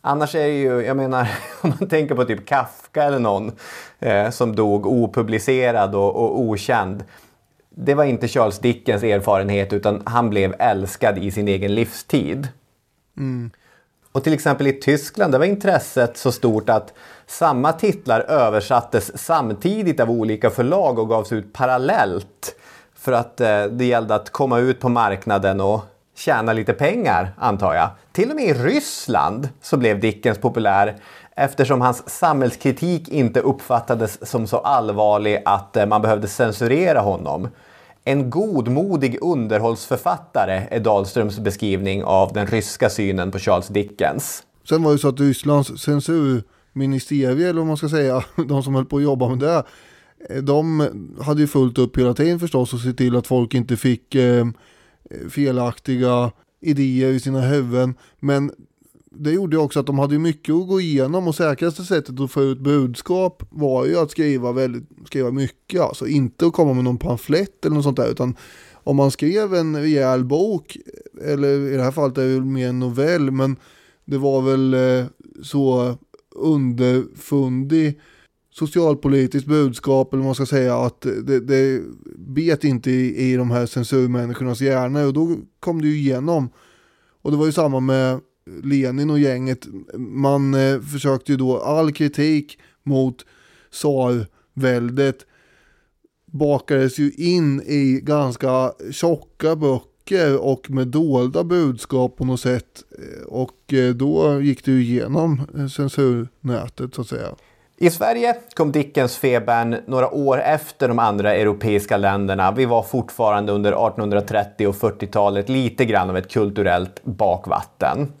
Speaker 1: Annars är det ju, jag menar, om man tänker på typ Kafka eller någon eh, som dog opublicerad och, och okänd. Det var inte Charles Dickens erfarenhet utan han blev älskad i sin egen livstid.
Speaker 2: Mm.
Speaker 1: Och till exempel i Tyskland där var intresset så stort att samma titlar översattes samtidigt av olika förlag och gavs ut parallellt. För att eh, det gällde att komma ut på marknaden och tjäna lite pengar, antar jag. Till och med i Ryssland så blev Dickens populär eftersom hans samhällskritik inte uppfattades som så allvarlig att eh, man behövde censurera honom. En godmodig underhållsförfattare är Dahlströms beskrivning av den ryska synen på Charles Dickens.
Speaker 2: Sen var det så att Rysslands censurministerie, eller vad man ska säga, de som höll på att jobba med det, eh, de hade ju fullt upp hela tiden förstås och se till att folk inte fick eh, felaktiga idéer i sina huvuden. Men det gjorde ju också att de hade mycket att gå igenom och säkraste sättet att få ut budskap var ju att skriva, väldigt, skriva mycket. Alltså inte att komma med någon pamflett eller något sånt där utan om man skrev en rejäl bok, eller i det här fallet är det väl mer en novell, men det var väl eh, så underfundig socialpolitiskt budskap eller vad man ska säga att det, det bet inte i, i de här censurmänniskornas hjärnor och då kom det ju igenom. Och det var ju samma med Lenin och gänget. Man eh, försökte ju då all kritik mot tsarväldet bakades ju in i ganska tjocka böcker och med dolda budskap på något sätt. Eh, och eh, då gick det ju igenom eh, censurnätet så att säga.
Speaker 1: I Sverige kom Dickens-febern några år efter de andra europeiska länderna. Vi var fortfarande under 1830 och 40-talet lite grann av ett kulturellt bakvatten.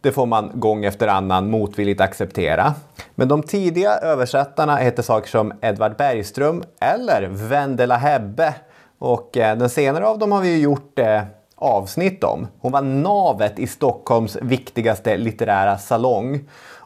Speaker 1: Det får man gång efter annan motvilligt acceptera. Men de tidiga översättarna hette saker som Edvard Bergström eller Vendela Hebbe. Och eh, den senare av dem har vi ju gjort eh, avsnitt om. Hon var navet i Stockholms viktigaste litterära salong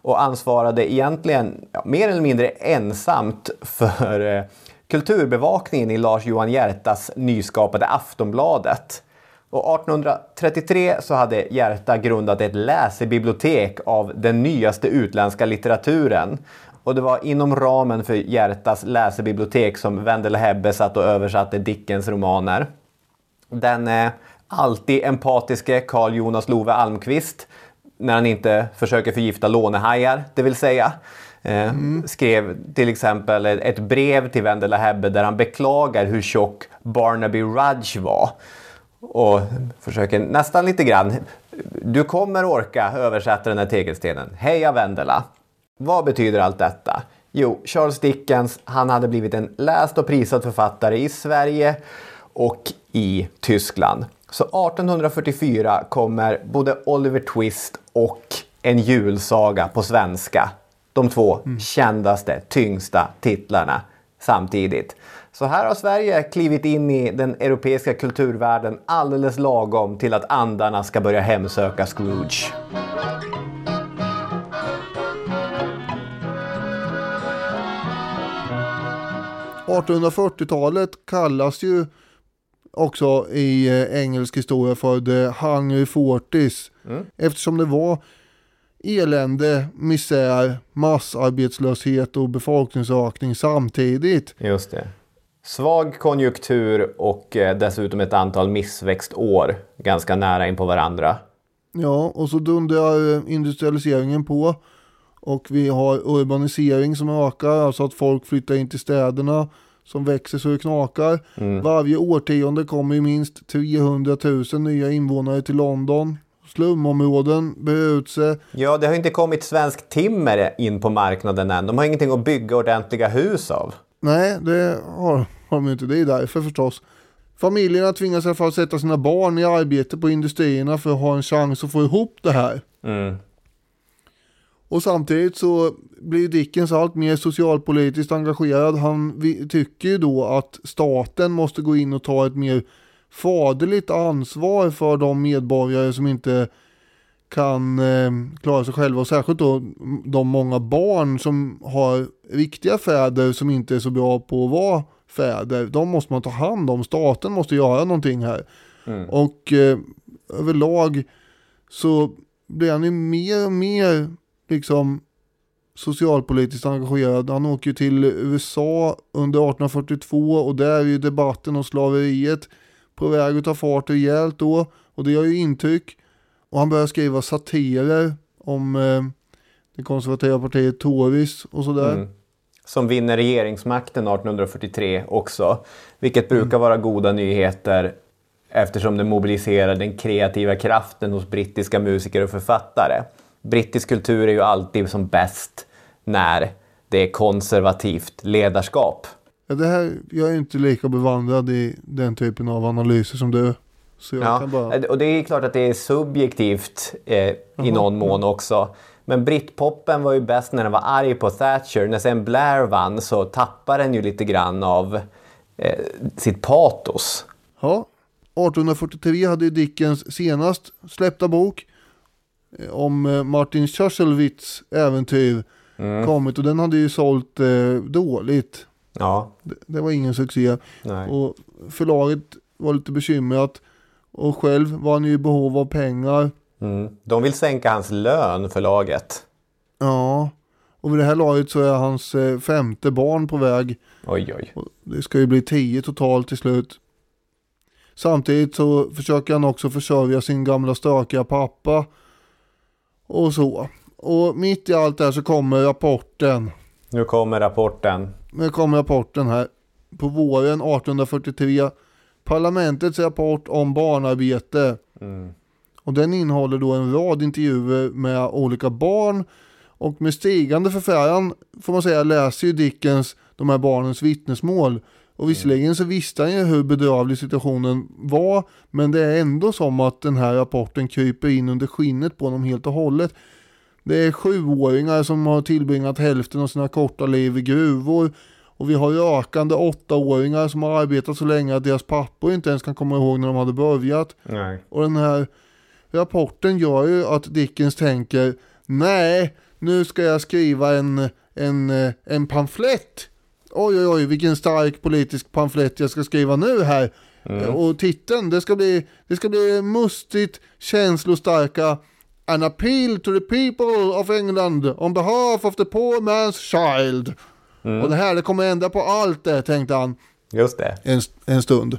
Speaker 1: och ansvarade egentligen ja, mer eller mindre ensamt för eh, kulturbevakningen i Lars Johan Hiertas nyskapade Aftonbladet. Och 1833 så hade Hjärta grundat ett läsebibliotek av den nyaste utländska litteraturen. Och det var inom ramen för Hjärtas läsebibliotek som Wendel Hebbe satt och översatte Dickens romaner. Den eh, alltid empatiske Carl Jonas Love Almqvist, när han inte försöker förgifta lånehajar, det vill säga, eh, mm. skrev till exempel ett brev till Wendela Hebbe där han beklagar hur tjock Barnaby Rudge var och försöker nästan lite grann. Du kommer orka översätta den här tegelstenen. Heja Wendela! Vad betyder allt detta? Jo, Charles Dickens, han hade blivit en läst och prisad författare i Sverige och i Tyskland. Så 1844 kommer både Oliver Twist och En julsaga på svenska. De två mm. kändaste, tyngsta titlarna samtidigt. Så här har Sverige klivit in i den europeiska kulturvärlden alldeles lagom till att andarna ska börja hemsöka Scrooge.
Speaker 2: –1840-talet kallas ju också i eh, engelsk historia för The Hungry Forties. Mm. Eftersom det var elände, misär, massarbetslöshet och befolkningsökning samtidigt.
Speaker 1: Just det. Svag konjunktur och eh, dessutom ett antal missväxtår ganska nära in på varandra.
Speaker 2: Ja, och så dundrar eh, industrialiseringen på. Och vi har urbanisering som ökar, alltså att folk flyttar in till städerna som växer så det knakar. Mm. Varje årtionde kommer ju minst 300 000 nya invånare till London. Slumområden breder ut sig.
Speaker 1: Ja, det har inte kommit svensk timmer in på marknaden än. De har ingenting att bygga ordentliga hus av.
Speaker 2: Nej, det har de inte. Det är därför förstås. Familjerna tvingas i alla fall sätta sina barn i arbete på industrierna för att ha en chans att få ihop det här. Mm. Och samtidigt så blir Dickens allt mer socialpolitiskt engagerad. Han tycker ju då att staten måste gå in och ta ett mer faderligt ansvar för de medborgare som inte kan eh, klara sig själva och särskilt då de många barn som har riktiga fäder som inte är så bra på att vara fäder. De måste man ta hand om. Staten måste göra någonting här. Mm. Och eh, överlag så blir han ju mer och mer liksom socialpolitiskt engagerad. Han åker till USA under 1842 och där är ju debatten om slaveriet på väg att ta fart rejält då. Och det gör ju intryck. Och han börjar skriva satirer om eh, det konservativa partiet Tories och sådär. Mm
Speaker 1: som vinner regeringsmakten 1843 också. Vilket brukar mm. vara goda nyheter eftersom det mobiliserar den kreativa kraften hos brittiska musiker och författare. Brittisk kultur är ju alltid som bäst när det är konservativt ledarskap.
Speaker 2: Ja, det här, jag är inte lika bevandrad i den typen av analyser som du. Så jag
Speaker 1: Ja,
Speaker 2: kan bara...
Speaker 1: och det är klart att det är subjektivt eh, i någon mån
Speaker 2: ja.
Speaker 1: också. Men Britpoppen var ju bäst när den var arg på Thatcher. När sen Blair vann så tappar den ju lite grann av eh, sitt patos.
Speaker 2: Ja, 1843 hade ju Dickens senast släppta bok om eh, Martin Chuzzlewits äventyr
Speaker 1: Mm.
Speaker 2: kommit och den hade ju sålt eh, dåligt.
Speaker 1: Ja.
Speaker 2: Det, det var ingen succé.
Speaker 1: Nej.
Speaker 2: Och förlaget var lite bekymrat och själv var han ju i behov av pengar.
Speaker 1: Mm. De vill sänka hans lön, förlaget.
Speaker 2: Ja, och vid det här laget så är hans eh, femte barn på väg.
Speaker 1: Oj, oj.
Speaker 2: Och Det ska ju bli tio totalt till slut. Samtidigt så försöker han också försörja sin gamla stökiga pappa. Och så. Och mitt i allt det här så kommer rapporten.
Speaker 1: Nu kommer rapporten.
Speaker 2: Nu kommer rapporten här. På våren 1843. Parlamentets rapport om barnarbete.
Speaker 1: Mm.
Speaker 2: Och den innehåller då en rad intervjuer med olika barn. Och med stigande förfäran får man säga läser ju Dickens de här barnens vittnesmål. Och visserligen så visste han ju hur bedrövlig situationen var. Men det är ändå som att den här rapporten kryper in under skinnet på honom helt och hållet. Det är sjuåringar som har tillbringat hälften av sina korta liv i gruvor. Och vi har rökande åttaåringar som har arbetat så länge att deras pappor inte ens kan komma ihåg när de hade börjat.
Speaker 1: Nej.
Speaker 2: Och den här rapporten gör ju att Dickens tänker Nej, nu ska jag skriva en, en, eh, en pamflett. Oj, oj, oj, vilken stark politisk pamflett jag ska skriva nu här.
Speaker 1: Mm.
Speaker 2: Och titeln, det ska bli, det ska bli mustigt, känslostarka An appeal to the people of England on behalf of the poor man's child.
Speaker 1: Mm.
Speaker 2: Och det här, det kommer ändra på allt det, tänkte han
Speaker 1: Just det.
Speaker 2: en, en stund.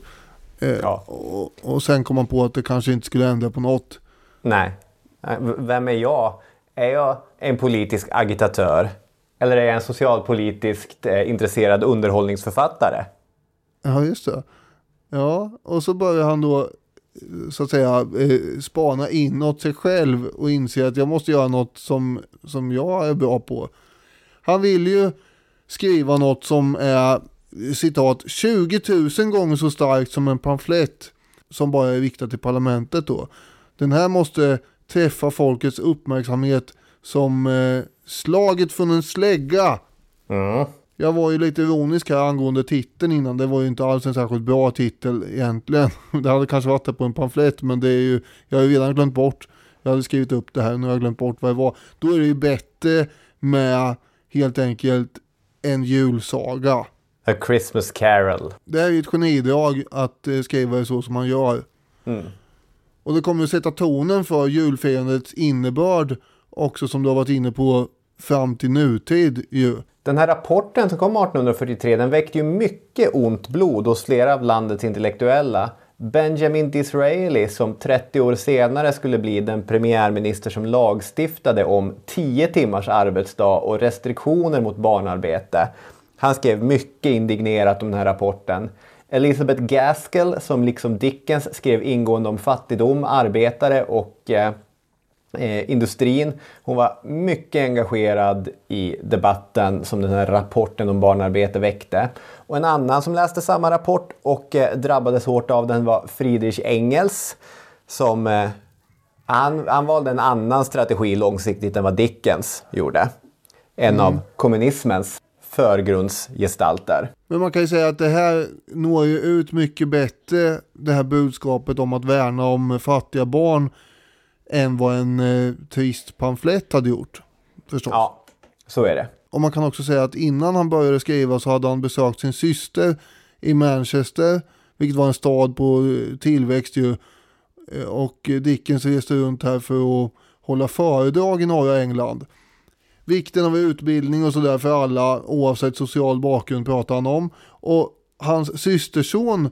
Speaker 2: Eh,
Speaker 1: Ja.
Speaker 2: och, och sen kom han på att det kanske inte skulle ändra på något.
Speaker 1: Nej. V- Vem är jag? Är jag en politisk agitatör? Eller är jag en socialpolitiskt eh, intresserad underhållningsförfattare?
Speaker 2: Ja, just det. Ja, och så börjar han då så att säga eh, spana inåt sig själv och inse att jag måste göra något som, som jag är bra på. Han vill ju skriva något som är citat 20 000 gånger så starkt som en pamflett som bara är riktad till parlamentet då. Den här måste träffa folkets uppmärksamhet som eh, slaget från en slägga.
Speaker 1: Mm.
Speaker 2: Jag var ju lite ironisk här angående titeln innan. Det var ju inte alls en särskilt bra titel egentligen. Det hade kanske varit det på en pamflett men det är ju, jag har ju redan glömt bort. Jag hade skrivit upp det här och nu har jag glömt bort vad det var. Då är det ju bättre med helt enkelt en julsaga.
Speaker 1: A Christmas Carol.
Speaker 2: Det är ju ett genidrag att eh, skriva det så som man gör.
Speaker 1: Mm.
Speaker 2: Och det kommer att sätta tonen för julfirandets innebörd också som du har varit inne på fram till nutid ju.
Speaker 1: Den här rapporten som kom 1843 den väckte ju mycket ont blod hos flera av landets intellektuella. Benjamin Disraeli som 30 år senare skulle bli den premiärminister som lagstiftade om 10 timmars arbetsdag och restriktioner mot barnarbete. Han skrev mycket indignerat om den här rapporten. Elizabeth Gaskell som liksom Dickens skrev ingående om fattigdom, arbetare och eh, eh, industrin. Hon var mycket engagerad i debatten som den här rapporten om barnarbete väckte. Och en annan som läste samma rapport och eh, drabbades hårt av den var Friedrich Engels. Som, eh, han, han valde en annan strategi långsiktigt än vad Dickens gjorde. En av kommunismens förgrundsgestalter.
Speaker 2: Men man kan ju säga att det här når ju ut mycket bättre, det här budskapet om att värna om fattiga barn, än vad en eh, trist pamflett hade gjort. Förstås.
Speaker 1: Ja, så är det.
Speaker 2: Och man kan också säga att innan han började skriva så hade han besökt sin syster i Manchester, vilket var en stad på eh, tillväxt ju. Eh, Och Dickens reste runt här för att hålla föredrag i norra England. Vikten av utbildning och sådär för alla oavsett social bakgrund pratar han om. Och hans systerson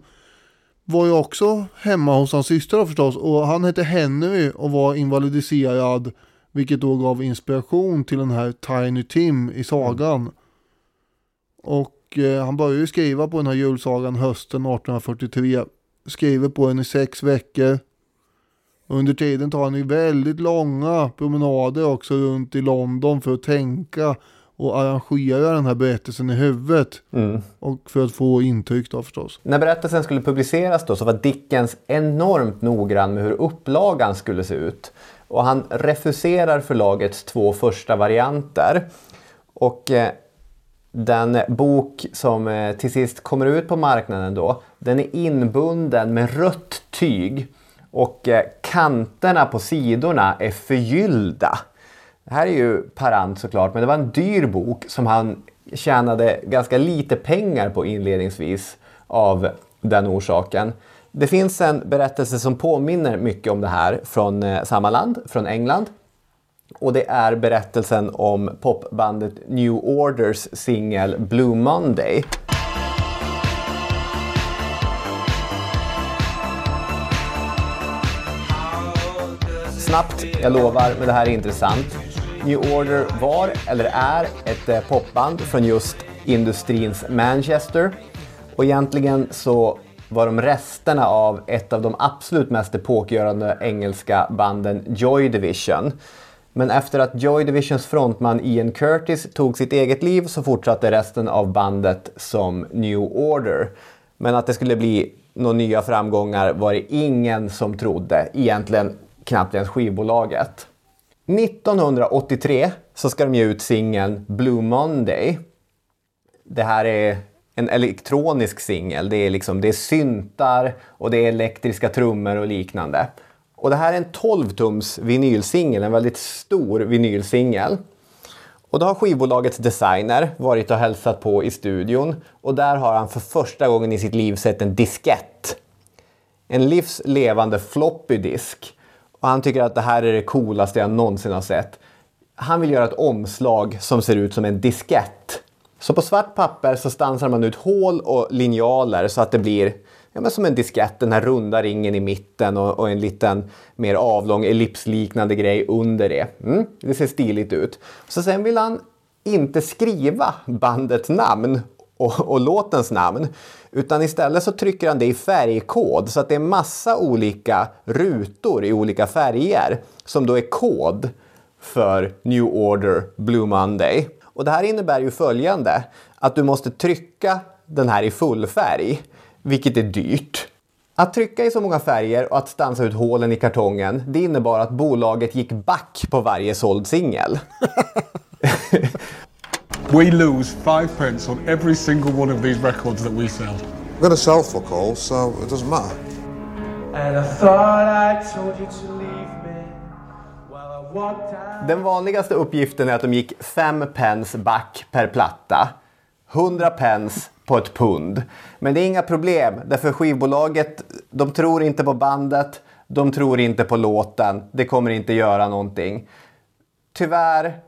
Speaker 2: var ju också hemma hos hans syster förstås. Och han hette Henry och var invalidiserad. Vilket då gav inspiration till den här Tiny Tim i sagan. Och eh, han började ju skriva på den här julsagan hösten 1843. Skriver på den i sex veckor. Under tiden tar han ju väldigt långa promenader också runt i London för att tänka och arrangera den här berättelsen i huvudet. Och för att få intryck då förstås.
Speaker 1: När berättelsen skulle publiceras då så var Dickens enormt noggrann med hur upplagan skulle se ut. Och han refuserar förlagets två första varianter. Och eh, den bok som eh, till sist kommer ut på marknaden då, den är inbunden med rött tyg. Och eh, kanterna på sidorna är förgyllda. Det här är ju parant såklart, men det var en dyr bok som han tjänade ganska lite pengar på inledningsvis av den orsaken. Det finns en berättelse som påminner mycket om det här från eh, samma land, från England. Och det är berättelsen om popbandet New Orders singel Blue Monday. Snabbt, jag lovar, men det här är intressant. New Order var, eller är, ett eh, popband från just industrins Manchester. Och egentligen så var de resterna av ett av de absolut mest epokgörande engelska banden Joy Division. Men efter att Joy Divisions frontman Ian Curtis tog sitt eget liv så fortsatte resten av bandet som New Order. Men att det skulle bli några nya framgångar var det ingen som trodde, egentligen knappt ens skivbolaget. 1983 så ska de ge ut singeln Blue Monday. Det här är en elektronisk singel. Det är, liksom, det är syntar och det är elektriska trummor och liknande. Och det här är en 12-tums vinylsingel, en väldigt stor vinylsingel. Och då har skivbolagets designer varit och hälsat på i studion och där har han för första gången i sitt liv sett en diskett. En livslevande floppy disk. Och han tycker att det här är det coolaste jag någonsin har sett. Han vill göra ett omslag som ser ut som en diskett. Så på svart papper så stansar man ut hål och linjaler så att det blir ja, men som en diskett, den här runda ringen i mitten och, och en liten mer avlång ellipsliknande grej under det. Mm, det ser stiligt ut. Så sen vill han inte skriva bandets namn och, och låtens namn. Utan istället så trycker han det i färgkod så att det är massa olika rutor i olika färger som då är kod för New Order Blue Monday. Och det här innebär ju följande, att du måste trycka den här i full färg, vilket är dyrt. Att trycka i så många färger och att stansa ut hålen i kartongen, det innebar att bolaget gick back på varje såld singel.
Speaker 10: We lose five pence on every single one of these records that we sell.
Speaker 11: We're going to sell fuck all, so it doesn't matter.
Speaker 12: And I thought I told you to leave me while I walked out.
Speaker 1: Den vanligaste uppgiften är att de gick 5 pence back per platta. 100 pence på ett pund. Men det är inga problem, därför skivbolaget, de tror inte på bandet, de tror inte på låten, det kommer inte göra någonting. Tyvärr,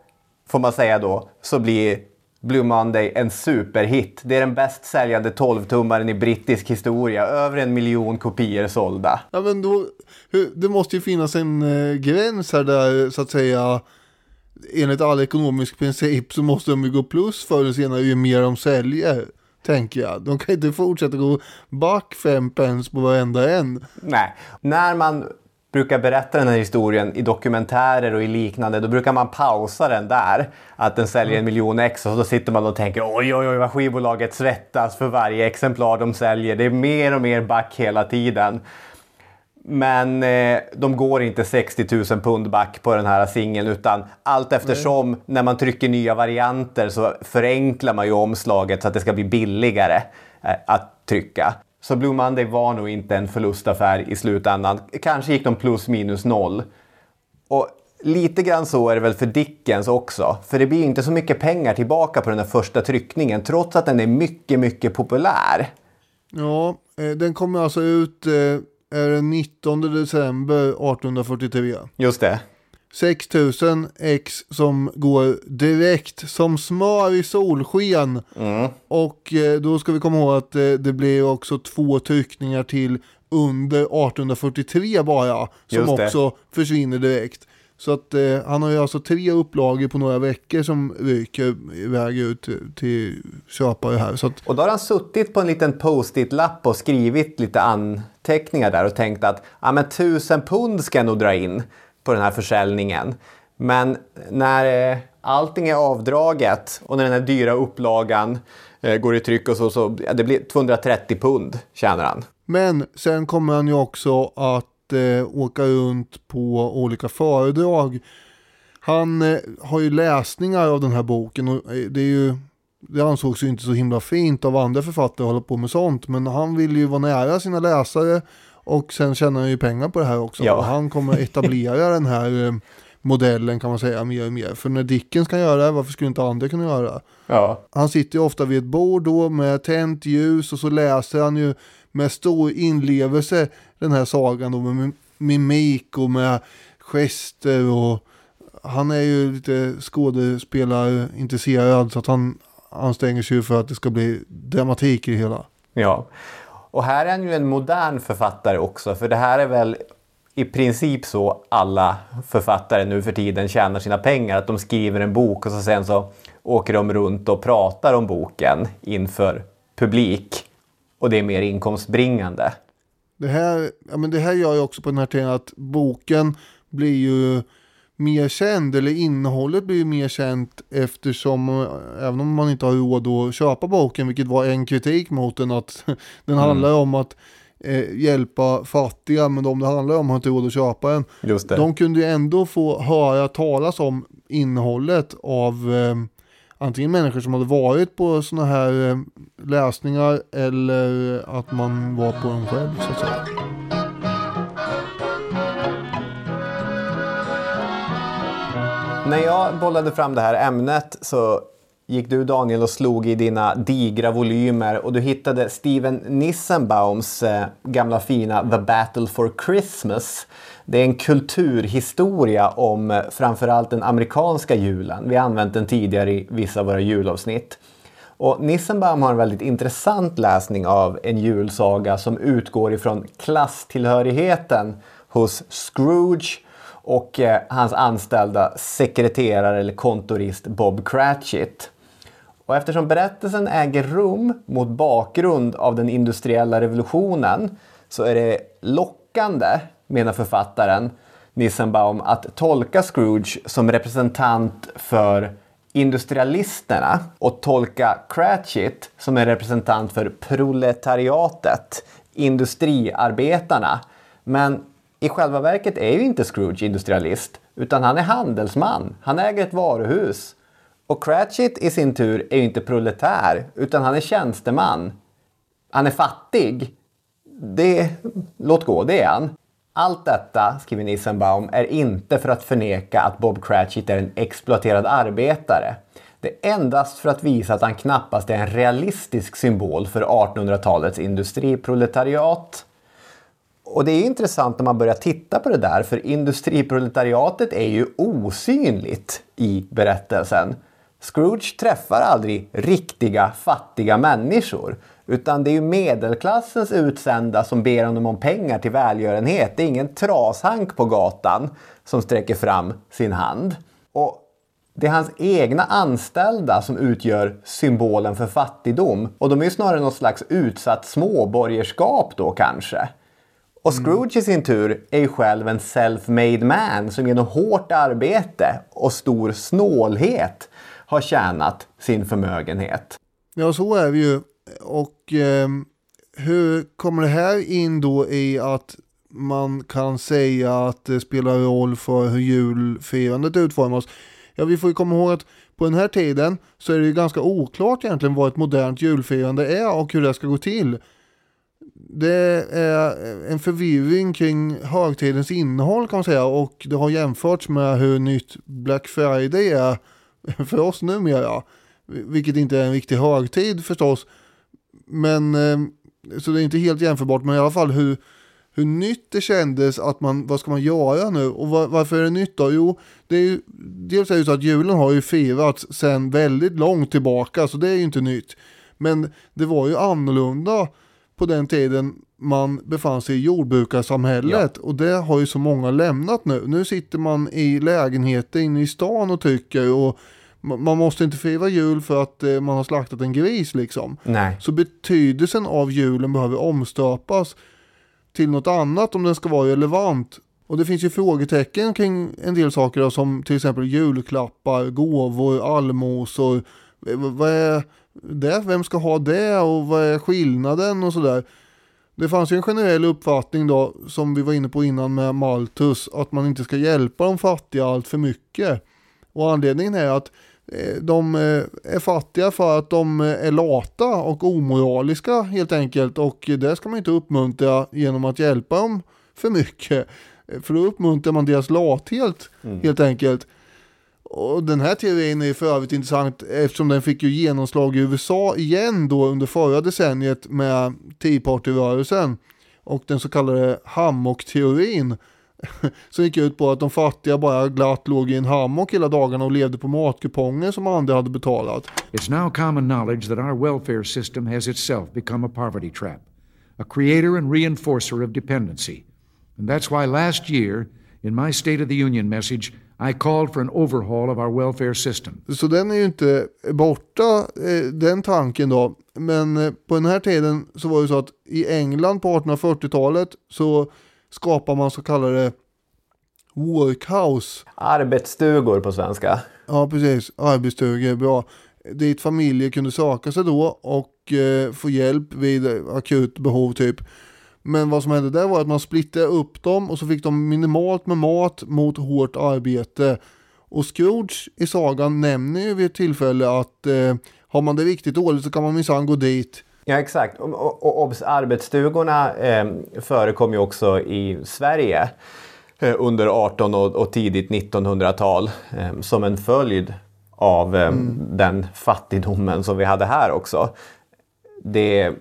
Speaker 1: får man säga då, så blir Blue Monday en superhit. Det är den bäst säljande 12-tummaren i brittisk historia. Över en miljon kopior sålda.
Speaker 2: Ja men då, det måste ju finnas en eh, gräns här där så att säga enligt all ekonomisk princip så måste de ju gå plus förr eller senare ju mer de säljer. Tänker jag. De kan inte fortsätta gå back fem pence på varenda en.
Speaker 1: Nej. När man brukar berätta den här historien i dokumentärer och i liknande, då brukar man pausa den där. Att den säljer en miljon ex och då sitter man och tänker oj, oj, oj vad skivbolaget svettas för varje exemplar de säljer. Det är mer och mer back hela tiden. Men eh, de går inte 60 000 pund back på den här singeln utan allt eftersom när man trycker nya varianter så förenklar man ju omslaget så att det ska bli billigare eh, att trycka. Så Blue Monday var nog inte en förlustaffär i slutändan. Kanske gick de plus minus noll. Och lite grann så är det väl för Dickens också. För det blir inte så mycket pengar tillbaka på den här första tryckningen trots att den är mycket, mycket populär.
Speaker 2: Ja, eh, den kommer alltså ut eh, är den 19 december 1843.
Speaker 1: Just det.
Speaker 2: 6000 ex som går direkt som smör i solsken. Och eh, då ska vi komma ihåg att eh, det blir också två tryckningar till under 1843 bara. Som också försvinner direkt. Så att eh, han har ju alltså tre upplagor på några veckor som ryker iväg ut till, till köpare här. Så att,
Speaker 1: Och då har han suttit på en liten post-it-lapp och skrivit lite anteckningar där och tänkt att ja, men tusen pund ska jag nog dra in på den här försäljningen. Men när eh, allting är avdraget och när den här dyra upplagan eh, går i tryck och så, så ja, det blir 230 pund tjänar han.
Speaker 2: Men sen kommer han ju också att eh, åka runt på olika föredrag. Han eh, har ju läsningar av den här boken och eh, det är ju det ansågs ju inte så himla fint av andra författare att hålla på med sånt. Men han vill ju vara nära sina läsare och sen tjänar han ju pengar på det här också.
Speaker 1: Ja.
Speaker 2: Och han kommer etablera den här eh, modellen kan man säga mer och mer. För när Dickens kan göra det, varför skulle inte andra kunna göra det?
Speaker 1: Ja.
Speaker 2: Han sitter ju ofta vid ett bord då med tänt ljus och så läser han ju med stor inlevelse den här sagan då med mimik och med gester och han är ju lite skådespelarintresserad så att han anstränger sig för att det ska bli dramatik i det hela.
Speaker 1: Ja, och här är han ju en modern författare också, för det här är väl i princip så alla författare nu för tiden tjänar sina pengar. Att de skriver en bok och så sen så åker de runt och pratar om boken inför publik. Och det är mer inkomstbringande.
Speaker 2: Det här, ja, men det här gör ju också på den här tiden att boken blir ju mer känd eller innehållet blir mer känt eftersom eh, även om man inte har råd att köpa boken vilket var en kritik mot den att den
Speaker 1: Mm.
Speaker 2: handlar om att eh, hjälpa fattiga men de det handlar om har inte råd att köpa den.
Speaker 1: Just det.
Speaker 2: De kunde ju ändå få höra talas om innehållet av eh, antingen människor som hade varit på sådana här eh, läsningar eller att man var på dem själv så att säga.
Speaker 1: När jag bollade fram det här ämnet så gick du Daniel och slog i dina digra volymer och du hittade Steven Nissenbaums eh, gamla fina The Battle for Christmas. Det är en kulturhistoria om eh, framförallt den amerikanska julen. Vi har använt den tidigare i vissa av våra julavsnitt. Och Nissenbaum har en väldigt intressant läsning av en julsaga som utgår ifrån klasstillhörigheten hos Scrooge och eh, hans anställda sekreterare eller kontorist Bob Cratchit. Och eftersom berättelsen äger rum mot bakgrund av den industriella revolutionen så är det lockande, menar författaren Nissenbaum, att tolka Scrooge som representant för industrialisterna och tolka Cratchit som en representant för proletariatet, industriarbetarna. Men i själva verket är ju inte Scrooge industrialist, utan han är handelsman. Han äger ett varuhus. Och Cratchit i sin tur är ju inte proletär, utan han är tjänsteman. Han är fattig. Det, låt gå, det är han. Allt detta, skriver Nissenbaum, är inte för att förneka att Bob Cratchit är en exploaterad arbetare. Det är endast för att visa att han knappast är en realistisk symbol för 1800-talets industriproletariat. Och det är intressant när man börjar titta på det där, för industriproletariatet är ju osynligt i berättelsen. Scrooge träffar aldrig riktiga fattiga människor, utan det är ju medelklassens utsända som ber honom om pengar till välgörenhet. Det är ingen trashank på gatan som sträcker fram sin hand. Och det är hans egna anställda som utgör symbolen för fattigdom. Och de är ju snarare något slags utsatt småborgerskap då kanske. Och Scrooge i sin tur är ju själv en self-made man som genom hårt arbete och stor snålhet har tjänat sin förmögenhet.
Speaker 2: Ja, så är det ju. Och eh, hur kommer det här in då i att man kan säga att det spelar roll för hur julfirandet utformas? Ja, vi får ju komma ihåg att på den här tiden så är det ju ganska oklart egentligen vad ett modernt julfirande är och hur det ska gå till. Det är eh, en förvirring kring högtidens innehåll kan man säga och det har jämförts med hur nytt Black Friday är för oss numera. Vilket inte är en riktig högtid förstås. Men eh, så det är inte helt jämförbart men i alla fall hur, hur nytt det kändes att man, vad ska man göra nu? Och var, varför är det nytt då? Jo, det är ju, dels är det så att julen har ju firats sedan väldigt långt tillbaka så det är ju inte nytt. Men det var ju annorlunda på den tiden man befann sig i jordbrukarsamhället och det har ju så många lämnat nu. Nu sitter man i lägenheter inne i stan och tycker och ma- man måste inte fira jul för att eh, man har slaktat en gris liksom.
Speaker 1: Nej.
Speaker 2: Så betydelsen av julen behöver omstöpas till något annat om den ska vara relevant. Och det finns ju frågetecken kring en del saker då, som till exempel julklappar, gåvor, allmosor. Vad är det? Vem ska ha det och vad är skillnaden och sådär. Det fanns ju en generell uppfattning då som vi var inne på innan med Malthus att man inte ska hjälpa de fattiga allt för mycket. Och anledningen är att eh, de eh, är fattiga för att de eh, är lata och omoraliska helt enkelt och det ska man inte uppmuntra genom att hjälpa dem för mycket. För då uppmuntrar man deras lathet helt enkelt. Och den här teorin är för övrigt intressant eftersom den fick ju genomslag i USA igen då under förra decenniet med Tea Party-rörelsen och den så kallade hammock-teorin som gick ut på att de fattiga bara glatt låg i en hammock hela dagarna och levde på matkuponger som andra hade betalat.
Speaker 13: It's now common knowledge that our welfare system has itself become a poverty trap, a creator and reinforcer of dependency. And that's why last year, in my State of the Union message, i called for an overhaul of our welfare system.
Speaker 2: Så den är ju inte borta, eh, den tanken då. Men eh, på den här tiden så var det så att i England på 1840-talet så skapar man så kallade workhouse.
Speaker 1: Arbetsstugor på svenska.
Speaker 2: Ja, precis. Arbetsstugor, bra. Dit familjer kunde söka sig då och eh, få hjälp vid akut behov typ. Men vad som hände där var att man splittade upp dem och så fick de minimalt med mat mot hårt arbete. Och Scrooge i sagan nämner ju vid ett tillfälle att eh, har man det riktigt dåligt så kan man minsann gå dit.
Speaker 1: Ja exakt. Och, och, obs, arbetsstugorna eh, förekom ju också i Sverige eh, under 18 och, och tidigt 1900-tal eh, som en följd av eh, den fattigdomen som vi hade här också. Det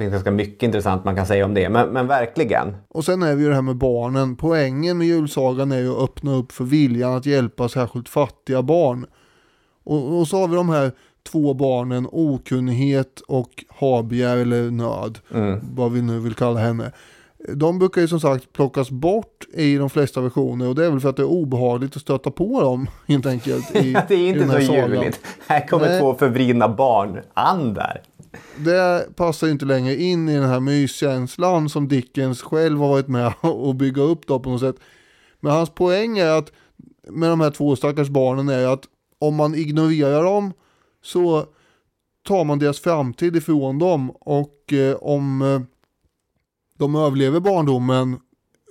Speaker 1: finns ganska mycket intressant man kan säga om det, men, men verkligen.
Speaker 2: Och sen är vi ju det här med barnen. Poängen med julsagan är ju att öppna upp för viljan att hjälpa särskilt fattiga barn. Och, och så har vi de här två barnen, okunnighet och habegär eller nöd.
Speaker 1: Mm.
Speaker 2: Vad vi nu vill kalla henne. De brukar ju som sagt plockas bort i de flesta versioner och det är väl för att det är obehagligt att stöta på dem helt enkelt. I,
Speaker 1: det är inte så
Speaker 2: sagan.
Speaker 1: ljuvligt. Här kommer
Speaker 2: Nej.
Speaker 1: två förvridna barnandar.
Speaker 2: Det passar ju inte längre in i den här myskänslan som Dickens själv har varit med och bygga upp då på något sätt. Men hans poäng är att med de här två stackars barnen är att om man ignorerar dem så tar man deras framtid ifrån dem och eh, om eh, de överlever barndomen,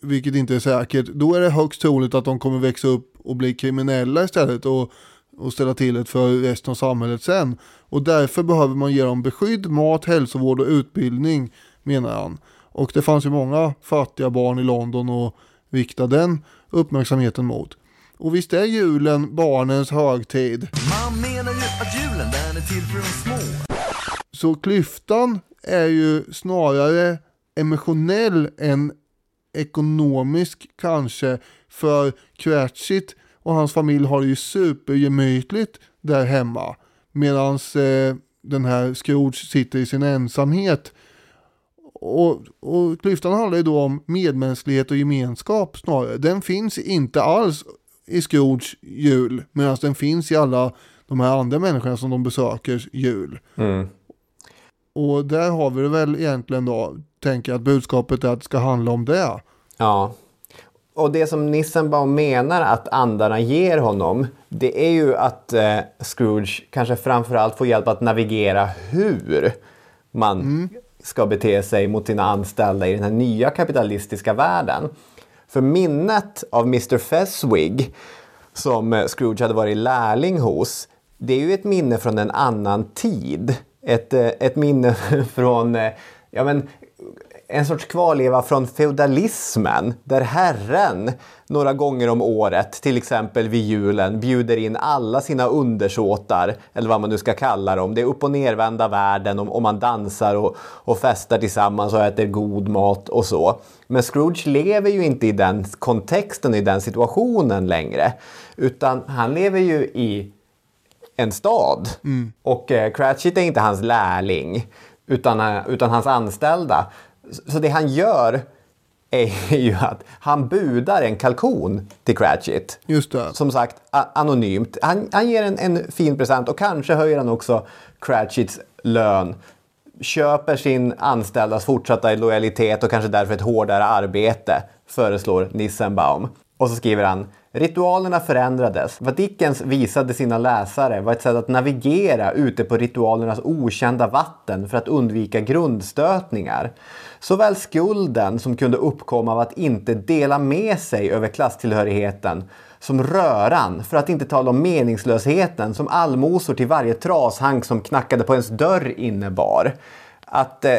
Speaker 2: vilket inte är säkert, då är det högst troligt att de kommer växa upp och bli kriminella istället och, och ställa till det för resten av samhället sen. Och därför behöver man ge dem beskydd, mat, hälsovård och utbildning, menar han. Och det fanns ju många fattiga barn i London och rikta den uppmärksamheten mot. Och visst är julen barnens högtid.
Speaker 14: Man menar ju att julen den är till för de små.
Speaker 2: Så klyftan är ju snarare emotionell än ekonomisk kanske. För Cratchit och hans familj har det ju supergemytligt där hemma. Medan eh, den här Scrooge sitter i sin ensamhet. Och, och klyftan handlar ju då om medmänsklighet och gemenskap snarare. Den finns inte alls i Scrooge jul. Medan den finns i alla de här andra människorna som de besöker jul.
Speaker 1: Mm.
Speaker 2: Och där har vi det väl egentligen då, tänker jag att budskapet är att det ska handla om det.
Speaker 1: Ja. Och det som Nissenbaum menar att andarna ger honom, det är ju att eh, Scrooge kanske framförallt får hjälp att navigera hur man ska bete sig mot sina anställda i den här nya kapitalistiska världen. För minnet av Mr Feswig, som eh, Scrooge hade varit lärling hos, det är ju ett minne från en annan tid. Ett, eh, ett minne från eh, ja, men, en sorts kvarleva från feudalismen där herren några gånger om året, till exempel vid julen, bjuder in alla sina undersåtar, eller vad man nu ska kalla dem. Det är upp och nervända världen och, och man dansar och, och festar tillsammans och äter god mat och så. Men Scrooge lever ju inte i den kontexten, i den situationen längre. Utan han lever ju i en stad. Och eh, Cratchit är inte hans lärling, utan, eh, utan hans anställda. Så- det han gör är ju att han budar en kalkon till Cratchit.
Speaker 2: Just det.
Speaker 1: Som sagt, anonymt. Han, han ger en, en fin present och kanske höjer han också Cratchits lön köper sin anställdas fortsatta lojalitet och kanske därför ett hårdare arbete, föreslår Nissenbaum. Och så skriver han Ritualerna förändrades. Vad Dickens visade sina läsare var ett sätt att navigera ute på ritualernas okända vatten för att undvika grundstötningar. Såväl skulden som kunde uppkomma av att inte dela med sig över klasstillhörigheten som röran, för att inte tala om meningslösheten som allmosor till varje trashank som knackade på ens dörr innebar. Att eh,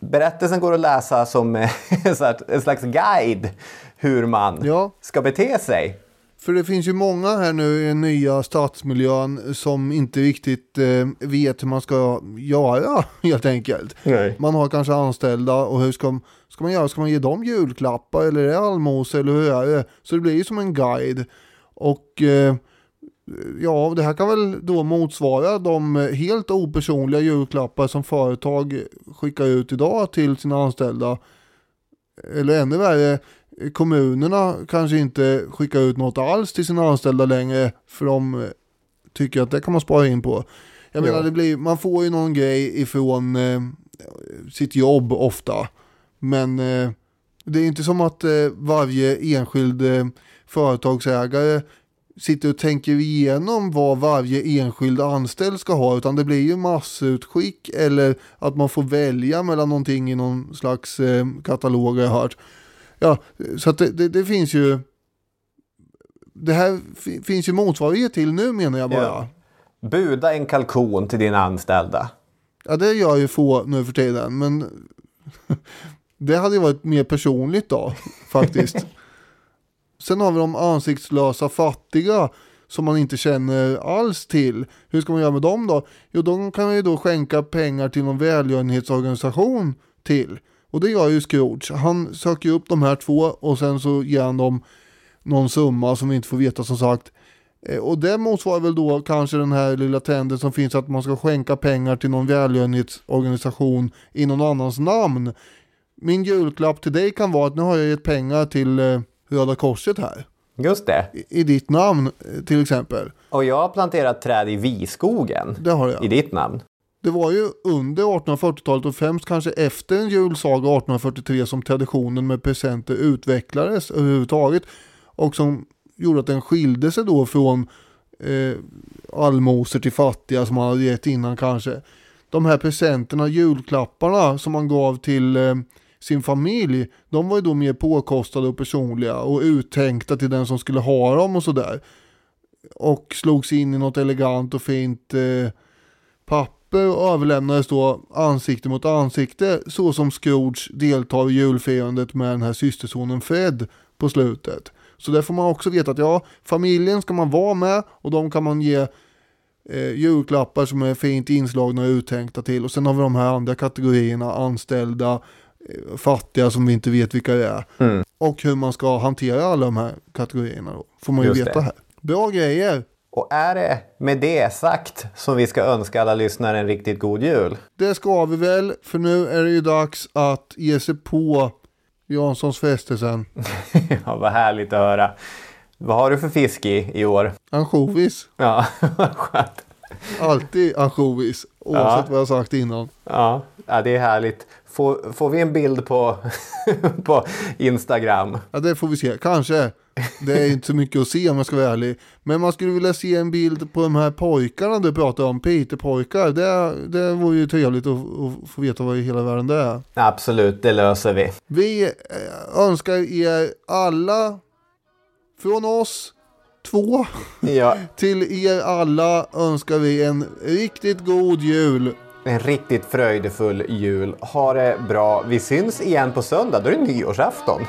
Speaker 1: berättelsen går att läsa som eh, en slags guide hur man
Speaker 2: Ja.
Speaker 1: ska bete sig.
Speaker 2: För det finns ju många här nu i den nya stadsmiljön som inte riktigt eh, vet hur man ska göra helt enkelt.
Speaker 1: Nej.
Speaker 2: Man har kanske anställda och hur ska, ska man göra? Ska man ge dem julklappar eller är det allmosor eller hur är det? Så det blir ju som en guide. Och eh, ja, det här kan väl då motsvara de helt opersonliga julklappar som företag skickar ut idag till sina anställda. Eller ännu värre, kommunerna kanske inte skickar ut något alls till sina anställda längre för de tycker att det kan man spara in på. Jag menar,
Speaker 1: Ja.
Speaker 2: det blir, man får ju någon grej ifrån eh, sitt jobb ofta. Men eh, det är inte som att eh, varje enskild eh, företagsägare sitter och tänker igenom vad varje enskild anställd ska ha utan det blir ju massutskick eller att man får välja mellan någonting i någon slags eh, katalog jag hört. Ja, så att det, det, det finns ju det här fi- finns ju motsvarighet till nu menar jag bara.
Speaker 1: Ja. Buda en kalkon till dina anställda.
Speaker 2: Ja, det gör ju få nu för tiden, men det hade ju varit mer personligt då, faktiskt. Sen har vi de ansiktslösa fattiga som man inte känner alls till. Hur ska man göra med dem då? Jo, de kan man ju då skänka pengar till någon välgörenhetsorganisation till. Och det gör ju Scrooge. Han söker upp de här två och sen så ger han dem någon summa som vi inte får veta som sagt. Eh, Och det motsvarar väl då kanske den här lilla trenden som finns att man ska skänka pengar till någon välgörenhetsorganisation i någon annans namn. Min julklapp till dig kan vara att nu har jag gett pengar till eh, Röda Korset här.
Speaker 1: Just det.
Speaker 2: I, i ditt namn eh, till exempel.
Speaker 1: Och jag har planterat träd i Viskogen.
Speaker 2: Det har jag.
Speaker 1: I ditt namn.
Speaker 2: Det var ju under 1840-talet och främst kanske efter en julsaga 1843 som traditionen med presenter utvecklades överhuvudtaget. Och som gjorde att den skilde sig då från eh, allmosor till fattiga som man hade gett innan kanske. De här presenterna, julklapparna som man gav till eh, sin familj, de var ju då mer påkostade och personliga och uttänkta till den som skulle ha dem och sådär. Och slogs in i något elegant och fint eh, papper och överlämnades då ansikte mot ansikte så som Scrooge deltar i julfirandet med den här systersonen Fred på slutet. Så där får man också veta att ja, familjen ska man vara med och de kan man ge eh, julklappar som är fint inslagna och uttänkta till. Och sen har vi de här andra kategorierna, anställda, eh, fattiga som vi inte vet vilka det är.
Speaker 1: Mm.
Speaker 2: Och hur man ska hantera alla de här kategorierna då, får man ju
Speaker 1: Just
Speaker 2: veta
Speaker 1: det.
Speaker 2: här. Bra grejer!
Speaker 1: Och är det med det sagt som vi ska önska alla lyssnare en riktigt god jul?
Speaker 2: Det ska vi väl, för nu är det ju dags att ge sig på Janssons frestelsen.
Speaker 1: ja, vad härligt att höra. Vad har du för fisk i i år?
Speaker 2: Ansjovis.
Speaker 1: Ja, skönt.
Speaker 2: Alltid ansjovis, oavsett
Speaker 1: Ja.
Speaker 2: vad jag sagt innan.
Speaker 1: Ja, ja det är härligt. Får, får vi en bild på, på Instagram?
Speaker 2: Ja, det får vi se. Kanske. Det är inte så mycket att se om jag ska vara ärlig. Men man skulle vilja se en bild på de här pojkarna du pratar om, Peter-pojkar. Det, det vore ju trevligt att, att få veta vad i hela världen det är.
Speaker 1: Absolut, det löser vi.
Speaker 2: Vi eh, önskar er alla, från oss två,
Speaker 1: Ja,
Speaker 2: till er alla önskar vi en riktigt god jul.
Speaker 1: en riktigt fröjdefull jul. Ha det bra. Vi syns igen på söndag. Då är det nyårsafton.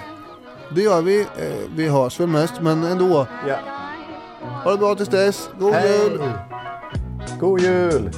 Speaker 2: Det gör vi. Eh, Vi hörs väl mest, men ändå.
Speaker 1: Ja.
Speaker 2: Ha det bra tills dess. God
Speaker 1: Hej.
Speaker 2: jul!
Speaker 1: God jul!